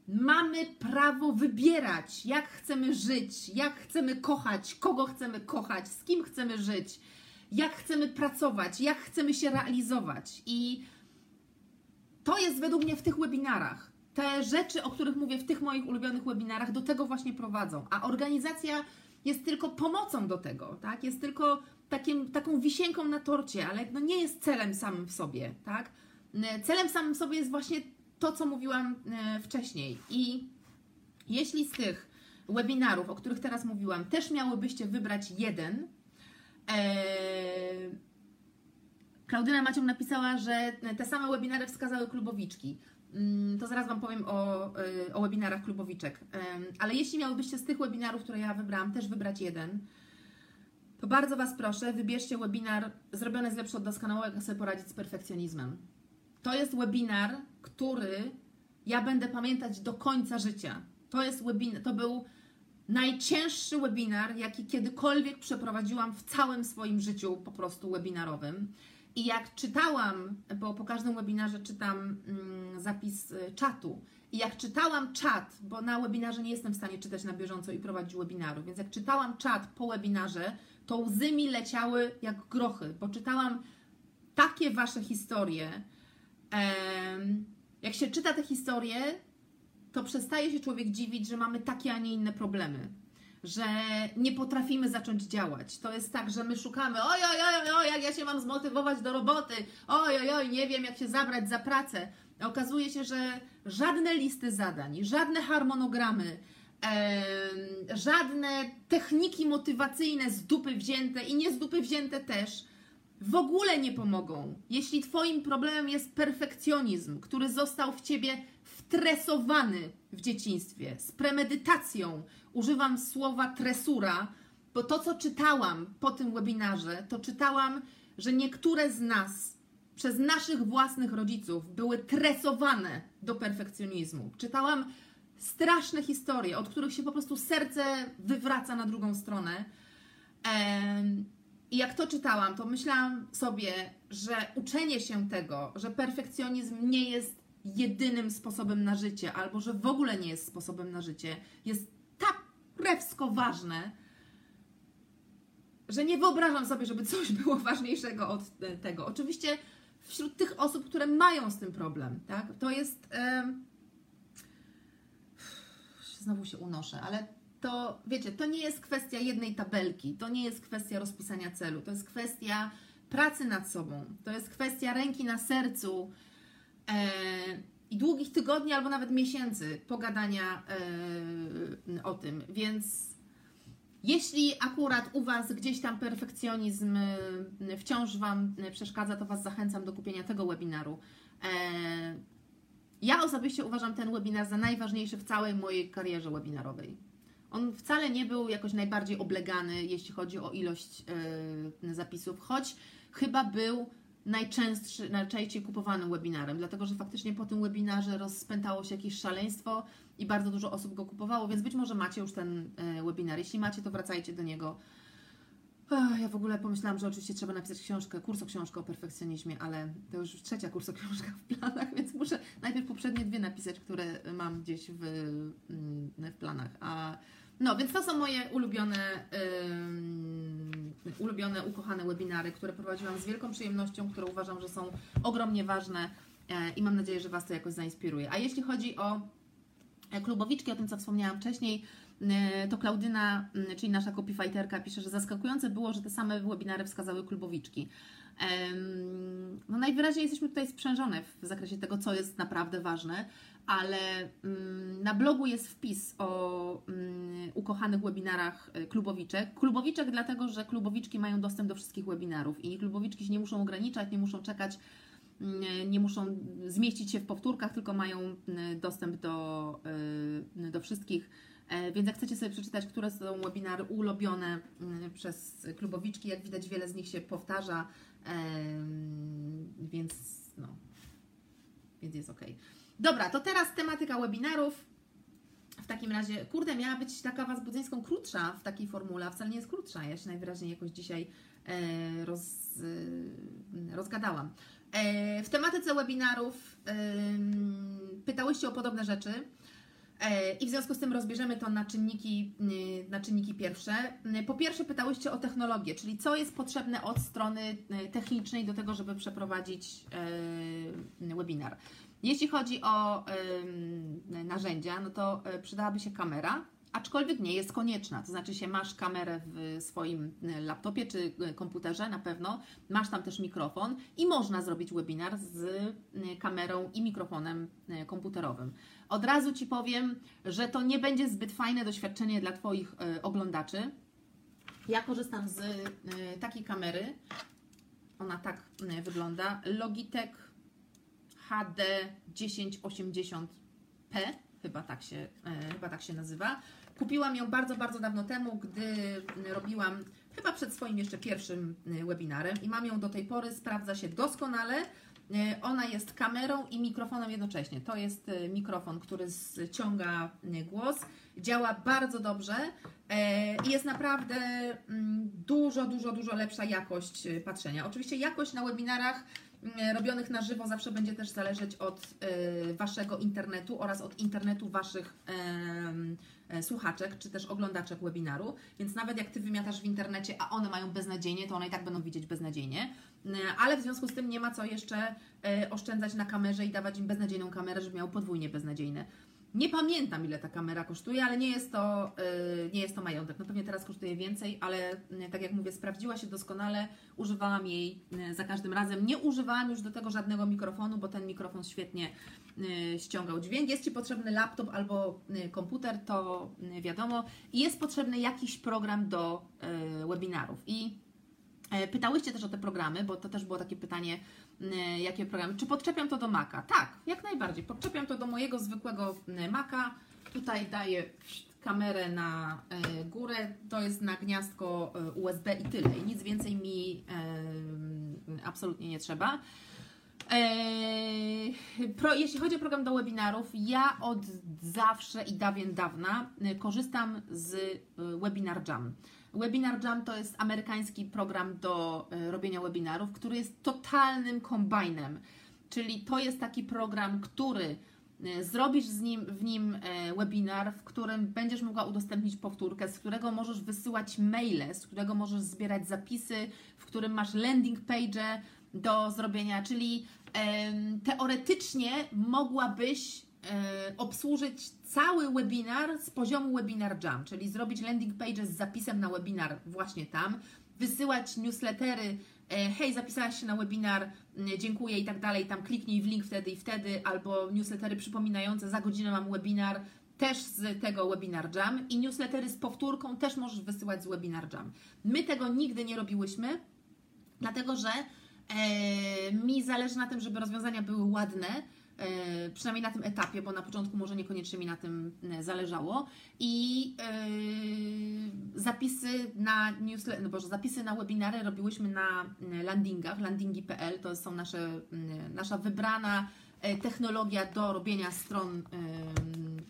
mamy prawo wybierać, jak chcemy żyć, jak chcemy kochać, kogo chcemy kochać, z kim chcemy żyć, jak chcemy pracować, jak chcemy się realizować. I to jest według mnie w tych webinarach. Te rzeczy, o których mówię w tych moich ulubionych webinarach, do tego właśnie prowadzą. A organizacja jest tylko pomocą do tego, tak? Jest tylko takim, taką wisienką na torcie, ale no nie jest celem samym w sobie, tak? Celem samym w sobie jest właśnie to, co mówiłam e, wcześniej. I jeśli z tych webinarów, o których teraz mówiłam, też miałybyście wybrać jeden, e, Klaudyna Macią napisała, że te same webinary wskazały klubowiczki. Mm, To zaraz Wam powiem o, y, o webinarach klubowiczek. Ale jeśli miałybyście z tych webinarów, które ja wybrałam, też wybrać jeden, to bardzo Was proszę, wybierzcie webinar zrobiony z lepszy od doskonałego, jak sobie poradzić z perfekcjonizmem. To jest webinar, który ja będę pamiętać do końca życia. To jest webinar, to był najcięższy webinar, jaki kiedykolwiek przeprowadziłam w całym swoim życiu po prostu webinarowym. I jak czytałam, bo po każdym webinarze czytam mm, zapis y, czatu, i jak czytałam czat, bo na webinarze nie jestem w stanie czytać na bieżąco i prowadzić webinaru, więc jak czytałam czat po webinarze, to łzy mi leciały jak grochy, bo czytałam takie Wasze historie. Jak się czyta te historie, to przestaje się człowiek dziwić, że mamy takie, a nie inne problemy. Że nie potrafimy zacząć działać. To jest tak, że my szukamy, oj, oj, oj, oj, jak ja się mam zmotywować do roboty, oj, oj, oj, nie wiem, jak się zabrać za pracę. Okazuje się, że żadne listy zadań, żadne harmonogramy, em, żadne techniki motywacyjne z dupy wzięte i nie z dupy wzięte też w ogóle nie pomogą. Jeśli Twoim problemem jest perfekcjonizm, który został w Ciebie stresowany w dzieciństwie, z premedytacją, używam słowa tresura, bo to, co czytałam po tym webinarze, to czytałam, że niektóre z nas przez naszych własnych rodziców były tresowane do perfekcjonizmu. Czytałam straszne historie, od których się po prostu serce wywraca na drugą stronę. I jak to czytałam, to myślałam sobie, że uczenie się tego, że perfekcjonizm nie jest jedynym sposobem na życie, albo że w ogóle nie jest sposobem na życie, jest tak krewsko ważne, że nie wyobrażam sobie, żeby coś (laughs) było ważniejszego od tego. Oczywiście wśród tych osób, które mają z tym problem, tak? To jest. (sighs) Znowu się unoszę, ale to wiecie, to nie jest kwestia jednej tabelki, to nie jest kwestia rozpisania celu, to jest kwestia pracy nad sobą, to jest kwestia ręki na sercu e, i długich tygodni albo nawet miesięcy pogadania e, o tym. Więc jeśli akurat u Was gdzieś tam perfekcjonizm e, wciąż Wam przeszkadza, to Was zachęcam do kupienia tego webinaru. E, ja osobiście uważam ten webinar za najważniejszy w całej mojej karierze webinarowej. On wcale nie był jakoś najbardziej oblegany, jeśli chodzi o ilość zapisów, choć chyba był najczęstszy, najczęściej kupowanym webinarem, dlatego że faktycznie po tym webinarze rozpętało się jakieś szaleństwo i bardzo dużo osób go kupowało, więc być może macie już ten yy, webinar. Jeśli macie, to wracajcie do niego. ja w ogóle pomyślałam, że oczywiście trzeba napisać książkę, kurs o książkę o perfekcjonizmie, ale to już trzecia kurs o książkach w planach, (laughs) więc muszę najpierw poprzednie dwie napisać, które mam gdzieś w, mm, w planach. A no, więc to są moje ulubione, ulubione, ukochane webinary, które prowadziłam z wielką przyjemnością, które uważam, że są ogromnie ważne yy, i mam nadzieję, że Was to jakoś zainspiruje. A jeśli chodzi o e, klubowiczki, o tym co wspomniałam wcześniej, e, to Klaudyna, czyli nasza copyfighterka, pisze, że zaskakujące było, że te same webinary wskazały klubowiczki. No najwyraźniej jesteśmy tutaj sprzężone w zakresie tego, co jest naprawdę ważne ale mm, na blogu jest wpis o mm, ukochanych webinarach e, klubowiczek. Klubowiczek dlatego, że klubowiczki mają dostęp do wszystkich webinarów i klubowiczki się nie muszą ograniczać, nie muszą czekać, mm, nie muszą zmieścić się w powtórkach, tylko mają dostęp do, e, do wszystkich. E, więc jak chcecie sobie przeczytać, które są webinary ulubione przez klubowiczki, jak widać wiele z nich się powtarza, więc no, więc jest ok. Dobra, to teraz tematyka webinarów. W takim razie, kurde, miała być taka Was budzyńską krótsza w takiej formule, a wcale nie jest krótsza. Ja się najwyraźniej jakoś dzisiaj e, roz, e, rozgadałam. E, w tematyce webinarów e, pytałyście o podobne rzeczy. E, I w związku z tym rozbierzemy to na czynniki, e, na czynniki pierwsze. Po pierwsze pytałyście o technologię, czyli co jest potrzebne od strony technicznej do tego, żeby przeprowadzić webinar. Jeśli chodzi o y, narzędzia, no to y, przydałaby się kamera, aczkolwiek nie jest konieczna. To znaczy się masz kamerę w swoim e, laptopie czy e, komputerze na pewno, masz tam też mikrofon i można zrobić webinar z kamerą i mikrofonem komputerowym. Od razu Ci powiem, że to nie będzie zbyt fajne doświadczenie dla Twoich oglądaczy. Ja korzystam z takiej kamery. Ona tak wygląda. Logitech HD 1080p, chyba tak się, e, chyba tak się nazywa. Kupiłam ją bardzo, bardzo dawno temu, gdy robiłam chyba przed swoim jeszcze pierwszym e, webinarem i mam ją do tej pory, sprawdza się doskonale. E, ona jest kamerą i mikrofonem jednocześnie. To jest mikrofon, który ściąga głos, działa bardzo dobrze i jest naprawdę mm, dużo, dużo, dużo lepsza jakość patrzenia. Oczywiście jakość na webinarach E, robionych na żywo zawsze będzie też zależeć od y, Waszego internetu oraz od internetu Waszych y, słuchaczek, czy też oglądaczek webinaru. Więc nawet jak Ty wymiatasz w internecie, a one mają beznadziejnie, to one i tak będą widzieć beznadziejnie. Y, ale w związku z tym nie ma co jeszcze oszczędzać na kamerze i dawać im beznadziejną kamerę, żeby miały podwójnie beznadziejne. Nie pamiętam, ile ta kamera kosztuje, ale nie jest to, yy, nie jest to majątek. No pewnie teraz kosztuje więcej, ale yy, tak jak mówię, sprawdziła się doskonale, używałam jej yy, za każdym razem. Nie używałam już do tego żadnego mikrofonu, bo ten mikrofon świetnie y, ściągał dźwięk. Jest Ci potrzebny laptop albo y, komputer, to y, wiadomo. I jest potrzebny jakiś program do webinarów. I Pytałyście też o te programy, bo to też było takie pytanie, jakie programy. Czy podczepiam to do Maca? Tak, jak najbardziej. Podczepiam to do mojego zwykłego e, Maca. Tutaj daję kamerę na e, górę, to jest na gniazdko USB i tyle. I nic więcej mi absolutnie nie trzeba. Pro, jeśli chodzi o program do webinarów, ja od zawsze i dawien dawna y, korzystam z y, Webinar Jam. Webinar Jam to jest amerykański program do y, robienia webinarów, który jest totalnym kombajnem. Czyli to jest taki program, który y, zrobisz z nim, w nim e, webinar, w którym będziesz mogła udostępnić powtórkę, z którego możesz wysyłać maile, z którego możesz zbierać zapisy, w którym masz landing page do zrobienia, czyli teoretycznie mogłabyś e, obsłużyć cały webinar z poziomu Webinar Jam, czyli zrobić landing page z zapisem na webinar właśnie tam, wysyłać newslettery, e, hej, zapisałaś się na webinar, dziękuję i tak dalej, tam kliknij w link wtedy i wtedy, albo newslettery przypominające, za godzinę mam webinar, też z tego Webinar Jam i newslettery z powtórką też możesz wysyłać z Webinar Jam. My tego nigdy nie robiłyśmy, dlatego że e, mi zależy na tym, żeby rozwiązania były ładne, e, przynajmniej na tym etapie, bo na początku może niekoniecznie mi na tym e, zależało. I e, zapisy na newsletter, no boże, zapisy na webinary robiłyśmy na e, landingach, landingi.pl, to są nasze, nasza wybrana e, technologia do robienia stron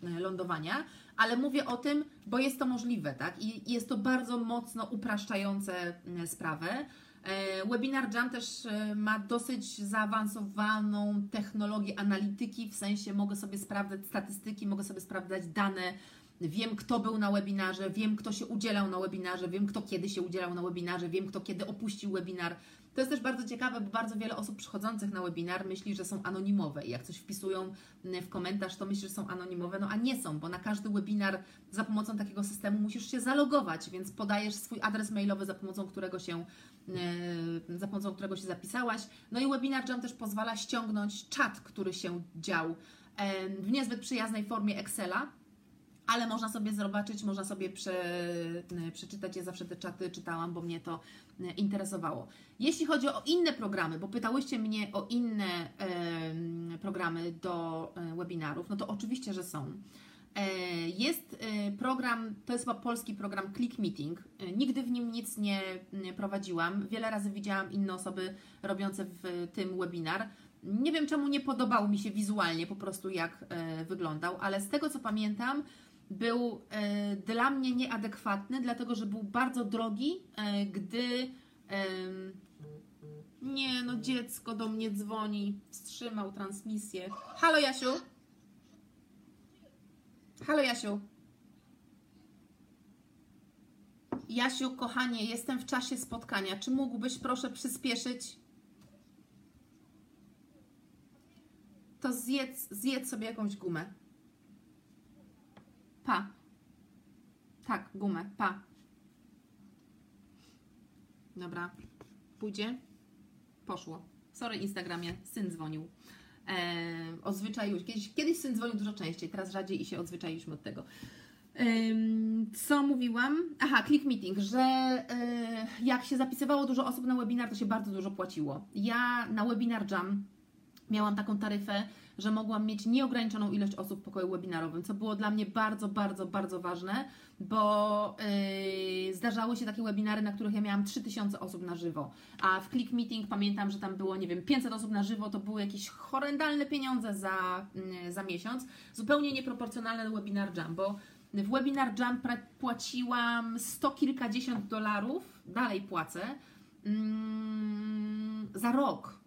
e, lądowania, ale mówię o tym, bo jest to możliwe, tak? I jest to bardzo mocno upraszczające sprawę. E, Webinar Jam też e, ma dosyć zaawansowaną technologię analityki, w sensie mogę sobie sprawdzać statystyki, mogę sobie sprawdzać dane, wiem kto był na webinarze, wiem kto się udzielał na webinarze, wiem kto kiedy się udzielał na webinarze, wiem kto kiedy opuścił webinar. To jest też bardzo ciekawe, bo bardzo wiele osób przychodzących na webinar myśli, że są anonimowe i jak coś wpisują w komentarz, to myśli, że są anonimowe, no a nie są, bo na każdy webinar za pomocą takiego systemu musisz się zalogować, więc podajesz swój adres mailowy, za pomocą którego się e, za pomocą którego się zapisałaś. No i Webinar Jam też pozwala ściągnąć czat, który się dział w niezbyt przyjaznej formie Excela, ale można sobie zobaczyć, można sobie prze, przeczytać. Ja zawsze te czaty czytałam, bo mnie to interesowało. Jeśli chodzi o inne programy, bo pytałyście mnie o inne e, programy do e, webinarów, no to oczywiście, że są. E, Jest e, program, to jest chyba polski program Click Meeting. E, Nigdy w nim nic nie prowadziłam. Wiele razy widziałam inne osoby robiące w tym webinar. Nie wiem czemu nie podobał mi się wizualnie po prostu jak wyglądał, ale z tego co pamiętam, był e, dla mnie nieadekwatny, dlatego że był bardzo drogi, e, gdy nie no dziecko do mnie dzwoni, wstrzymał transmisję. Halo Jasiu? Halo Jasiu. Jasiu, kochanie, jestem w czasie spotkania. Czy mógłbyś proszę przyspieszyć? To zjedz, zjedz sobie jakąś gumę. Pa. Tak, gumę, pa. Dobra. Pójdzie? Poszło. Sorry, Instagramie, syn dzwonił. Eee, odzwyczaiłeś. Kiedyś, kiedyś syn dzwonił dużo częściej, teraz rzadziej i się odzwyczailiśmy od tego. Co mówiłam? Aha, click meeting, że e, jak się zapisywało dużo osób na webinar, to się bardzo dużo płaciło. Ja na webinar Jam miałam taką taryfę, że mogłam mieć nieograniczoną ilość osób w pokoju webinarowym, co było dla mnie bardzo, bardzo, bardzo ważne, bo yy, zdarzały się takie webinary, na których ja miałam 3000 osób na żywo, a w Click Meeting pamiętam, że tam było, nie wiem, 500 osób na żywo, to były jakieś horrendalne pieniądze za, yy, za miesiąc, zupełnie nieproporcjonalne do Webinar Jam, bo w Webinar płaciłam sto kilkadziesiąt dolarów, dalej płacę, mm, za rok.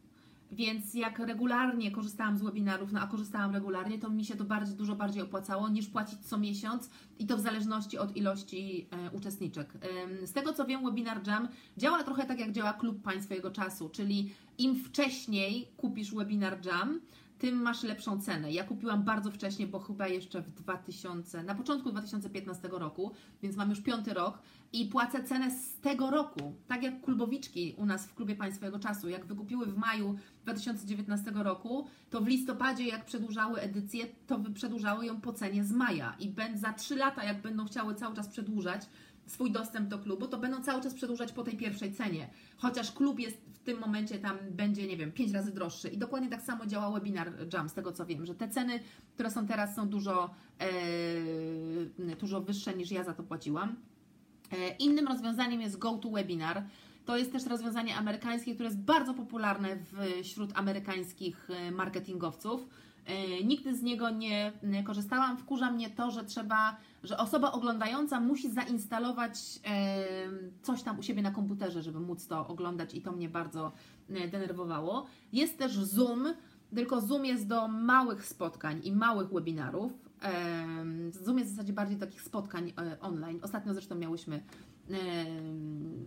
Więc jak regularnie korzystałam z webinarów, no a korzystałam regularnie, to mi się to bardziej, dużo bardziej opłacało niż płacić co miesiąc i to w zależności od ilości e, uczestniczek. Ym, z tego co wiem, Webinar Jam działa trochę tak jak działa klub Państwa Jego Czasu, czyli im wcześniej kupisz Webinar Jam, tym masz lepszą cenę. Ja kupiłam bardzo wcześnie, bo chyba jeszcze w 2000, na początku 2015 roku, więc mam już piąty rok i płacę cenę z tego roku. Tak jak klubowiczki u nas w klubie Państwowego Czasu. Jak wykupiły w maju 2019 roku, to w listopadzie, jak przedłużały edycję, to przedłużały ją po cenie z maja. I za 3 lata, jak będą chciały cały czas przedłużać, swój dostęp do klubu, to będą cały czas przedłużać po tej pierwszej cenie. Chociaż klub jest w tym momencie tam będzie, nie wiem, 5 razy droższy. I dokładnie tak samo działa webinar Jam, z tego co wiem, że te ceny, które są teraz, są dużo, e, dużo wyższe niż ja za to płaciłam. E, innym rozwiązaniem jest GoToWebinar. To jest też rozwiązanie amerykańskie, które jest bardzo popularne wśród amerykańskich e, marketingowców. E, nigdy z niego nie korzystałam. Wkurza mnie to, że trzeba, że osoba oglądająca musi zainstalować coś tam u siebie na komputerze, żeby móc to oglądać i to mnie bardzo denerwowało. Jest też Zoom, tylko Zoom jest do małych spotkań i małych webinarów. Zoom jest w zasadzie bardziej takich spotkań online. Ostatnio zresztą miałyśmy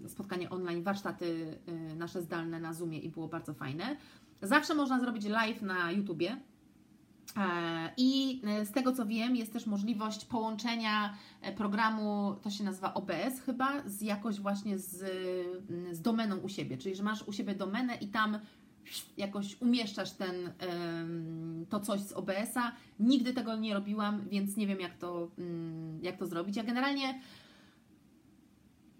spotkanie online, warsztaty e, nasze zdalne na Zoomie i było bardzo fajne. Zawsze można zrobić live na YouTubie. E, I e, z tego co wiem, jest też możliwość połączenia programu, to się nazywa OBS chyba, z jakoś właśnie z, z domeną u siebie. Czyli, że masz u siebie domenę i tam jakoś umieszczasz ten, to coś z OBS-a. Nigdy tego nie robiłam, więc nie wiem, jak to, mm, jak to zrobić. Ja generalnie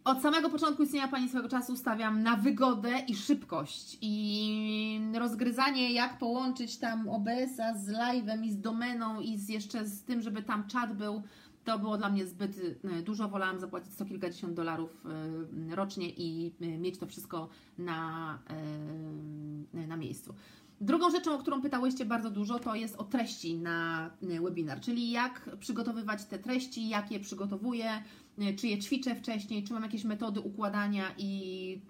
od samego początku istnienia Pani swego czasu stawiam na wygodę i szybkość i rozgryzanie, jak połączyć tam OBS-a z live'em i z domeną i z jeszcze z tym, żeby tam czat był, to było dla mnie zbyt y, dużo. Wolałam zapłacić sto kilkadziesiąt dolarów y, rocznie i y, mieć to wszystko na, na miejscu. Drugą rzeczą, o którą pytałyście bardzo dużo, to jest o treści na webinar, czyli jak przygotowywać te treści, jak je przygotowuję, czy je ćwiczę wcześniej, czy mam jakieś metody układania i,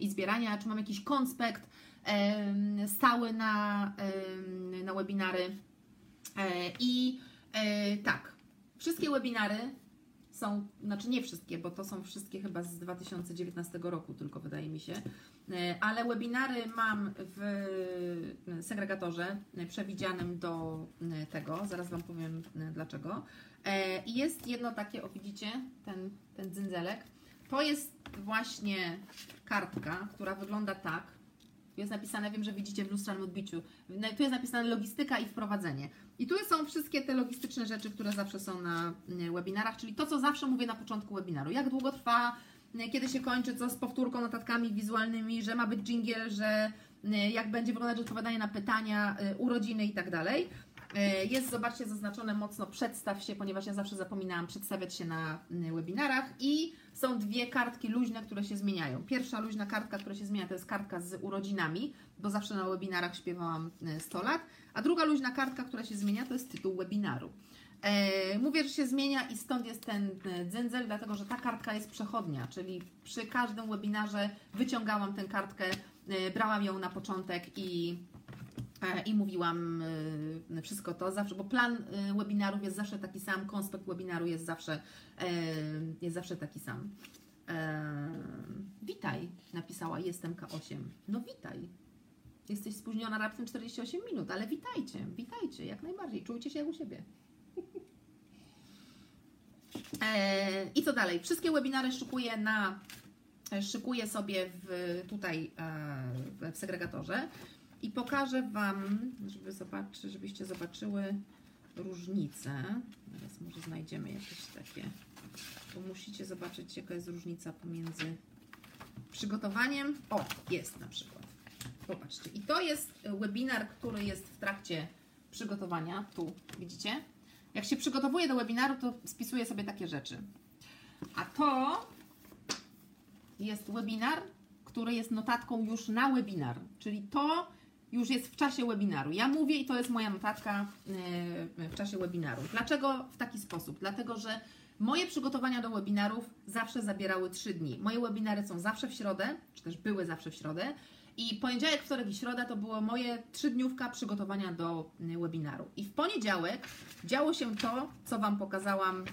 i zbierania, czy mam jakiś konspekt stały na, na webinary. E, I e, tak, wszystkie webinary są, znaczy nie wszystkie, bo to są wszystkie chyba z 2019 roku, tylko wydaje mi się, e, ale webinary mam w segregatorze przewidzianym do tego, zaraz Wam powiem dlaczego. E, I jest jedno takie, o widzicie, ten, ten dzynzelek. To jest właśnie kartka, która wygląda tak. Jest napisane, wiem, że widzicie w lustrzanym odbiciu. Tu jest napisane logistyka i wprowadzenie. I tu są wszystkie te logistyczne rzeczy, które zawsze są na webinarach, czyli to, co zawsze mówię na początku webinaru. Jak długo trwa, kiedy się kończy, co z powtórką, notatkami wizualnymi, że ma być dżingiel, że jak będzie wyglądać odpowiadanie na pytania, urodziny i tak dalej. E, jest, zobaczcie, zaznaczone mocno przedstaw się, ponieważ ja zawsze zapominałam przedstawiać się na mm, webinarach i są dwie kartki luźne, które się zmieniają. Pierwsza luźna kartka, która się zmienia, to jest kartka z urodzinami, bo zawsze na webinarach śpiewałam 100 e, lat, a druga luźna kartka, która się zmienia, to jest tytuł webinaru. E, mówię, że się zmienia i stąd jest ten dzędzel, dlatego że ta kartka jest przechodnia, czyli przy każdym webinarze wyciągałam tę kartkę, brałam ją na początek i E, i mówiłam e, wszystko to zawsze, bo plan e, webinarów jest zawsze taki sam, konspekt webinaru jest zawsze, jest zawsze taki sam. Witaj, napisała jestem K8. No witaj. Jesteś spóźniona raptem 48 minut, ale witajcie, witajcie, jak najbardziej. Czujcie się jak u siebie. I co dalej? Wszystkie webinary szykuję na szykuję sobie w, tutaj w segregatorze i pokażę Wam, żeby zobaczy, żebyście zobaczyły różnicę. Teraz może znajdziemy jakieś takie, bo musicie zobaczyć, jaka jest różnica pomiędzy przygotowaniem. O, jest na przykład. Popatrzcie. I to jest webinar, który jest w trakcie przygotowania. Tu widzicie? Jak się przygotowuje do webinaru, to spisuję sobie takie rzeczy. A to jest webinar, który jest notatką już na webinar. Czyli to już jest w czasie webinaru. Ja mówię i to jest moja notatka e, w czasie webinaru. Dlaczego w taki sposób? Dlatego, że moje przygotowania do webinarów zawsze zabierały 3 dni. Moje webinary są zawsze w środę, czy też były zawsze w środę. I poniedziałek, wtorek i środa to było moje trzydniówka przygotowania do e, webinaru. I w poniedziałek działo się to, co Wam pokazałam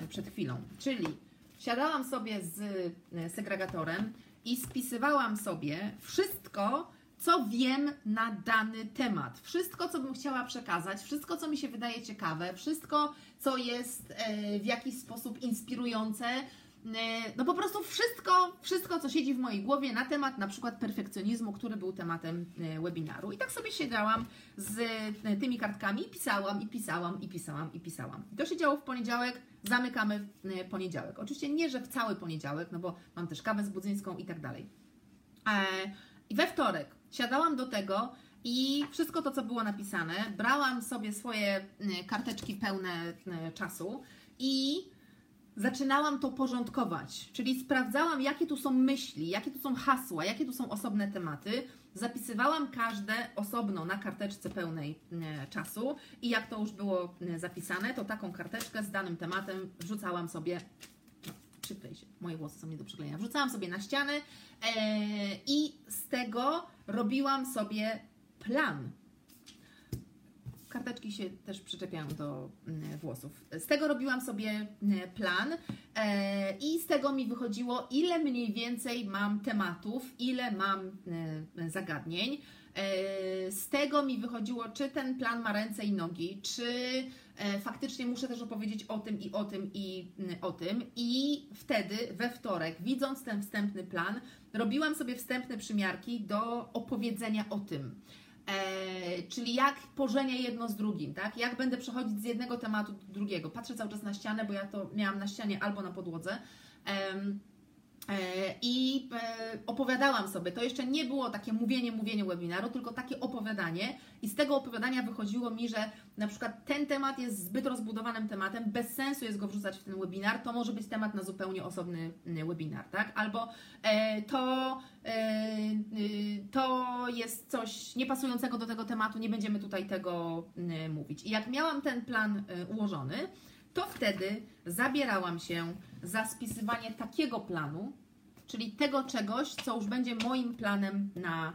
e, przed chwilą. Czyli siadałam sobie z segregatorem i spisywałam sobie wszystko, co wiem na dany temat. Wszystko, co bym chciała przekazać, wszystko, co mi się wydaje ciekawe, wszystko, co jest e, w jakiś sposób inspirujące, no po prostu wszystko, wszystko, co siedzi w mojej głowie na temat na przykład perfekcjonizmu, który był tematem webinaru. I tak sobie siedziałam z tymi kartkami pisałam, i pisałam, i pisałam, i pisałam. I to się działo w poniedziałek, zamykamy poniedziałek. Oczywiście nie, że w cały poniedziałek, no bo mam też kawę z budzyńską i tak dalej. I we wtorek siadałam do tego i wszystko to, co było napisane, brałam sobie swoje karteczki pełne czasu i zaczynałam to porządkować, czyli sprawdzałam, jakie tu są myśli, jakie tu są hasła, jakie tu są osobne tematy. Zapisywałam każde osobno na karteczce pełnej czasu i jak to już było zapisane, to taką karteczkę z danym tematem wrzucałam sobie przyklej się, moje włosy są nie do przyklejenia. Wrzucałam sobie na ściany e, i z tego robiłam sobie plan. Karteczki się też przyczepiają do mm, włosów. Z tego robiłam sobie mm, plan e, i z tego mi wychodziło, ile mniej więcej mam tematów, ile mam e, zagadnień. E, z tego mi wychodziło, czy ten plan ma ręce i nogi, czy faktycznie muszę też opowiedzieć o tym i o tym i o tym. I wtedy we wtorek, widząc ten wstępny plan, robiłam sobie wstępne przymiarki do opowiedzenia o tym. E, czyli jak pożenię jedno z drugim, tak? Jak będę przechodzić z jednego tematu do drugiego. Patrzę cały czas na ścianę, bo ja to miałam na ścianie albo na podłodze. E, E, I e, opowiadałam sobie, to jeszcze nie było takie mówienie, mówienie webinaru, tylko takie opowiadanie i z tego opowiadania wychodziło mi, że na przykład ten temat jest zbyt rozbudowanym tematem, bez sensu jest go wrzucać w ten webinar, to może być temat na zupełnie osobny webinar, tak? Albo e, to, to jest coś niepasującego do tego tematu, nie będziemy tutaj tego mówić. I jak miałam ten plan ułożony, to wtedy zabierałam się za spisywanie takiego planu, czyli tego czegoś, co już będzie moim planem na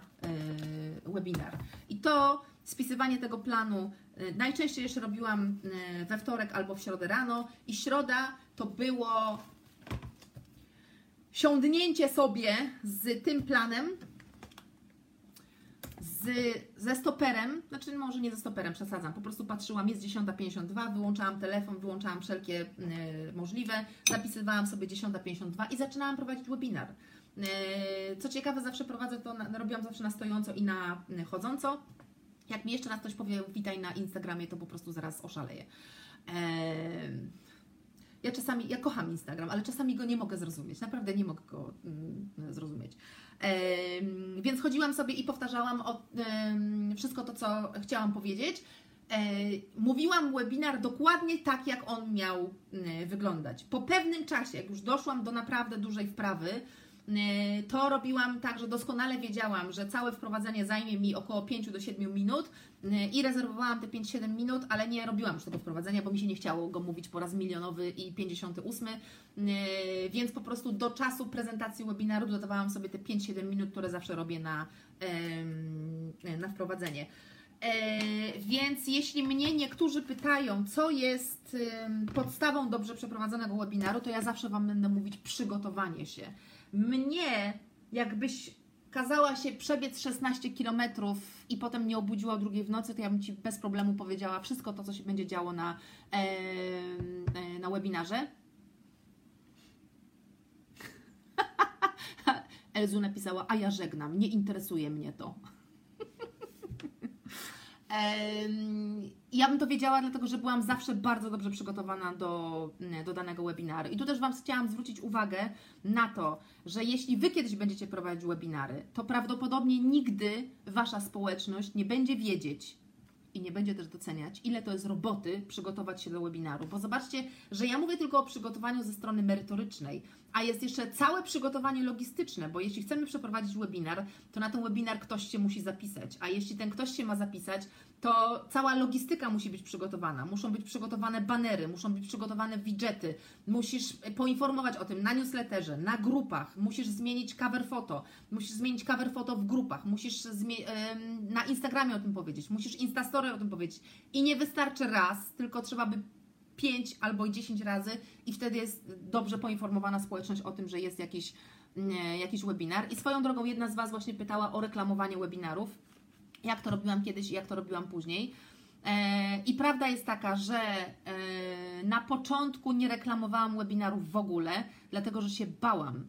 y, webinar. I to spisywanie tego planu y, najczęściej jeszcze robiłam y, we wtorek albo w środę rano i środa to było siądnięcie sobie z tym planem z, ze stoperem, znaczy może nie ze stoperem, przesadzam, po prostu patrzyłam, jest 10.52, wyłączałam telefon, wyłączałam wszelkie y, możliwe, zapisywałam sobie 10.52 i zaczynałam prowadzić webinar. Y, co ciekawe, zawsze prowadzę to, na, robiłam zawsze na stojąco i na y, chodząco. Jak mi jeszcze raz ktoś powie witaj na Instagramie, to po prostu zaraz oszaleję. Ja czasami, ja kocham Instagram, ale czasami go nie mogę zrozumieć. Naprawdę nie mogę go mm, zrozumieć. Więc chodziłam sobie i powtarzałam o, wszystko to, co chciałam powiedzieć. Mówiłam webinar dokładnie tak, jak on miał wyglądać. Po pewnym czasie, jak już doszłam do naprawdę dużej wprawy, to robiłam tak, że doskonale wiedziałam, że całe wprowadzenie zajmie mi około 5 do 7 minut y, i rezerwowałam te 5-7 minut, ale nie robiłam już tego wprowadzenia, bo mi się nie chciało go mówić po raz milionowy i 58, y, więc po prostu do czasu prezentacji webinaru dodawałam sobie te 5-7 minut, które zawsze robię na, na wprowadzenie. Więc jeśli mnie niektórzy pytają, co jest podstawą dobrze przeprowadzonego webinaru, to ja zawsze Wam będę mówić przygotowanie się mnie, jakbyś kazała się przebiec 16 km i potem nie obudziła o drugiej w nocy, to ja bym Ci bez problemu powiedziała wszystko to, co się będzie działo na, e, na webinarze. (laughs) Elzu napisała, a ja żegnam, nie interesuje mnie to. Ja bym to wiedziała, dlatego że byłam zawsze bardzo dobrze przygotowana do, do danego webinaru. I tu też Wam chciałam zwrócić uwagę na to, że jeśli Wy kiedyś będziecie prowadzić webinary, to prawdopodobnie nigdy Wasza społeczność nie będzie wiedzieć, i nie będzie też doceniać, ile to jest roboty przygotować się do webinaru. Bo zobaczcie, że ja mówię tylko o przygotowaniu ze strony merytorycznej, a jest jeszcze całe przygotowanie logistyczne, bo jeśli chcemy przeprowadzić webinar, to na ten webinar ktoś się musi zapisać, a jeśli ten ktoś się ma zapisać, to cała logistyka musi być przygotowana. Muszą być przygotowane banery, muszą być przygotowane widgety, musisz poinformować o tym na newsletterze, na grupach, musisz zmienić cover foto, musisz zmienić cover foto w grupach, musisz na Instagramie o tym powiedzieć, musisz Instastory o tym powiedzieć. I nie wystarczy raz, tylko trzeba by 5 albo 10 razy i wtedy jest dobrze poinformowana społeczność o tym, że jest jakiś, jakiś webinar. I swoją drogą jedna z Was właśnie pytała o reklamowanie webinarów, jak to robiłam kiedyś i jak to robiłam później. E, I prawda jest taka, że e, Na początku nie reklamowałam webinarów w ogóle, dlatego że się bałam.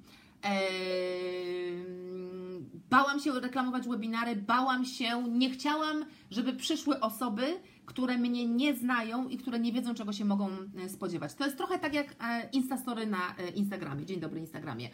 Bałam się reklamować webinary, bałam się, nie chciałam, żeby przyszły osoby, które mnie nie znają i które nie wiedzą, czego się mogą e, spodziewać. To jest trochę tak jak e, Instastory na e, Instagramie. Dzień dobry Instagramie.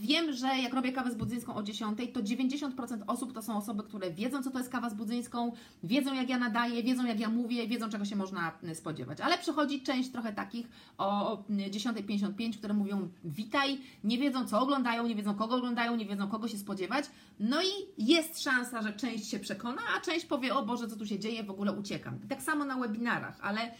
Wiem, że jak robię kawę z budzyńską o 10, to 90% osób to są osoby, które wiedzą, co to jest kawa z budzyńską, wiedzą, jak ja nadaję, wiedzą, jak ja mówię, wiedzą, czego się można spodziewać. Ale przychodzi część trochę takich o 10.55, które mówią witaj, nie wiedzą, co oglądają, nie wiedzą, kogo oglądają, nie wiedzą, kogo się spodziewać. No i jest szansa, że część się przekona, a część powie, o Boże, co tu się dzieje, w ogóle tak samo na webinarach, ale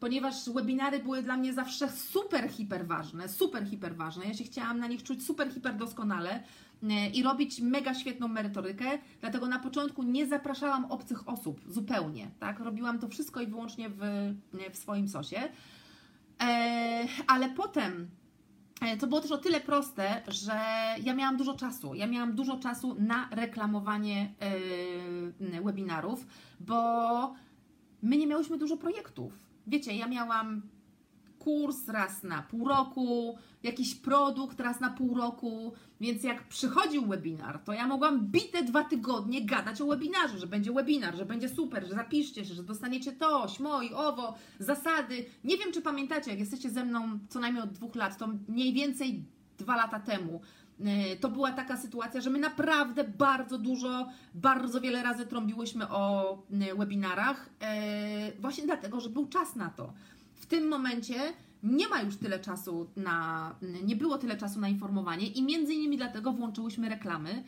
ponieważ webinary były dla mnie zawsze super, hiper ważne, super, hiper ważne, ja się chciałam na nich czuć super, hiper doskonale e, i robić mega świetną merytorykę, dlatego na początku nie zapraszałam obcych osób zupełnie, tak? Robiłam to wszystko i wyłącznie w, w swoim sosie, e, ale potem e, to było też o tyle proste, że ja miałam dużo czasu. Ja miałam dużo czasu na reklamowanie webinarów, bo my nie miałyśmy dużo projektów. Wiecie, ja miałam kurs raz na pół roku, jakiś produkt raz na pół roku, więc jak przychodził webinar, to ja mogłam bite dwa tygodnie gadać o webinarze, że będzie webinar, że będzie super, że zapiszcie się, że dostaniecie to, śmo i owo, zasady. Nie wiem, czy pamiętacie, jak jesteście ze mną co najmniej od dwóch lat, to mniej więcej dwa lata temu to była taka sytuacja, że my naprawdę bardzo dużo, bardzo wiele razy trąbiłyśmy o e, webinarach, e, właśnie dlatego, że był czas na to. W tym momencie nie ma już tyle czasu na, nie było tyle czasu na informowanie i między innymi dlatego włączyłyśmy reklamy,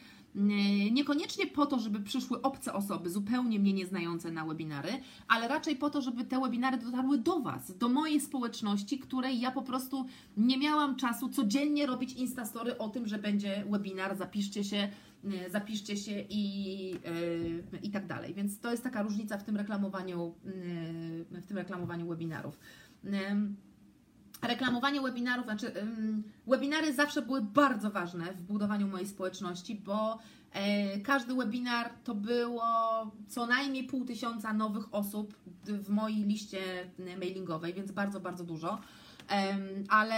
Niekoniecznie po to, żeby przyszły obce osoby, zupełnie mnie nieznające na webinary, ale raczej po to, żeby te webinary dotarły do Was, do mojej społeczności, której ja po prostu nie miałam czasu codziennie robić instastory o tym, że będzie webinar, zapiszcie się, e, zapiszcie się i, yy, i tak dalej. Więc to jest taka różnica w tym reklamowaniu, yy, w tym reklamowaniu webinarów. Yy reklamowanie webinarów, znaczy webinary zawsze były bardzo ważne w budowaniu mojej społeczności, bo e, każdy webinar to było co najmniej pół tysiąca nowych osób w mojej liście mailingowej, więc bardzo, bardzo dużo. ale,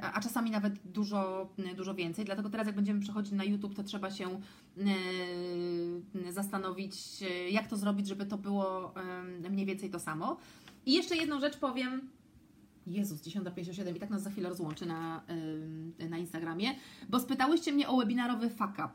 a czasami nawet dużo, dużo więcej. Dlatego teraz, jak będziemy przechodzić na YouTube, to trzeba się e, zastanowić, jak to zrobić, żeby to było mniej więcej to samo. I jeszcze jedną rzecz powiem Jezus, 10.57 i tak nas za chwilę rozłączy na, na Instagramie, bo spytałyście mnie o webinarowy fuck up.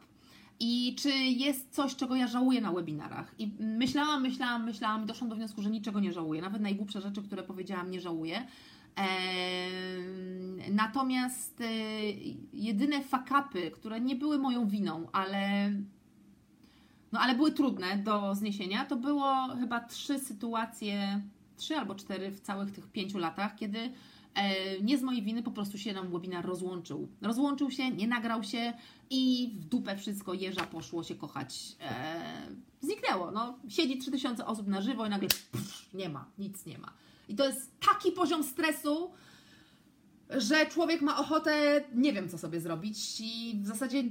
I czy jest coś, czego ja żałuję na webinarach? I myślałam, myślałam, myślałam i doszłam do wniosku, że niczego nie żałuję. Nawet najgłupsze rzeczy, które powiedziałam, nie żałuję. Eee, natomiast e, jedyne fakapy, które nie były moją winą, ale, no, ale były trudne do zniesienia, to było chyba trzy sytuacje trzy albo cztery w całych tych pięciu latach, kiedy e, nie z mojej winy po prostu się nam webinar rozłączył. Rozłączył się, nie nagrał się i w dupę wszystko jeża poszło się kochać. E, zniknęło. No, siedzi 3000 osób na żywo i nagle pff, nie ma, nic nie ma. I to jest taki poziom stresu, że człowiek ma ochotę, nie wiem co sobie zrobić i w zasadzie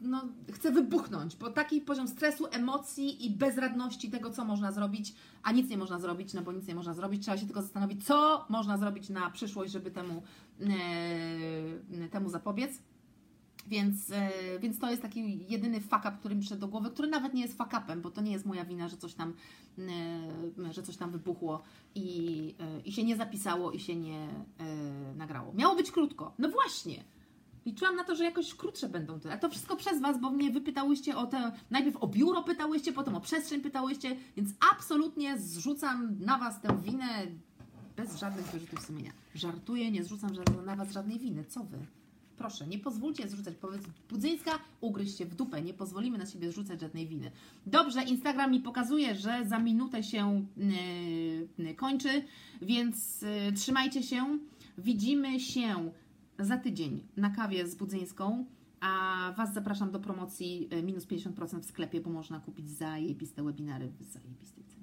no, chce wybuchnąć, bo taki poziom stresu, emocji i bezradności tego, co można zrobić, a nic nie można zrobić, no bo nic nie można zrobić, trzeba się tylko zastanowić, co można zrobić na przyszłość, żeby temu, e, temu zapobiec. Więc, e, więc to jest taki jedyny fuck up, który mi przyszedł do głowy, który nawet nie jest fuck upem, bo to nie jest moja wina, że coś tam, e, że coś tam wybuchło i, e, i się nie zapisało i się nie nagrało. Miało być krótko. No właśnie. Liczyłam na to, że jakoś krótsze będą te. A to wszystko przez Was, bo mnie wypytałyście o te. Najpierw o biuro pytałyście, potem o przestrzeń pytałyście, więc absolutnie zrzucam na Was tę winę bez żadnych wyrzutów sumienia. Żartuję, nie zrzucam na Was żadnej winy. Co Wy? Proszę, nie pozwólcie zrzucać. Budzyńska, ugryźcie w dupę. Nie pozwolimy na siebie zrzucać żadnej winy. Dobrze, Instagram mi pokazuje, że za minutę się yy, kończy, więc yy, trzymajcie się. Widzimy się za tydzień na kawie z Budzyńską. A Was zapraszam do promocji minus 50% w sklepie, bo można kupić zajebiste webinary w zajebistej cenie.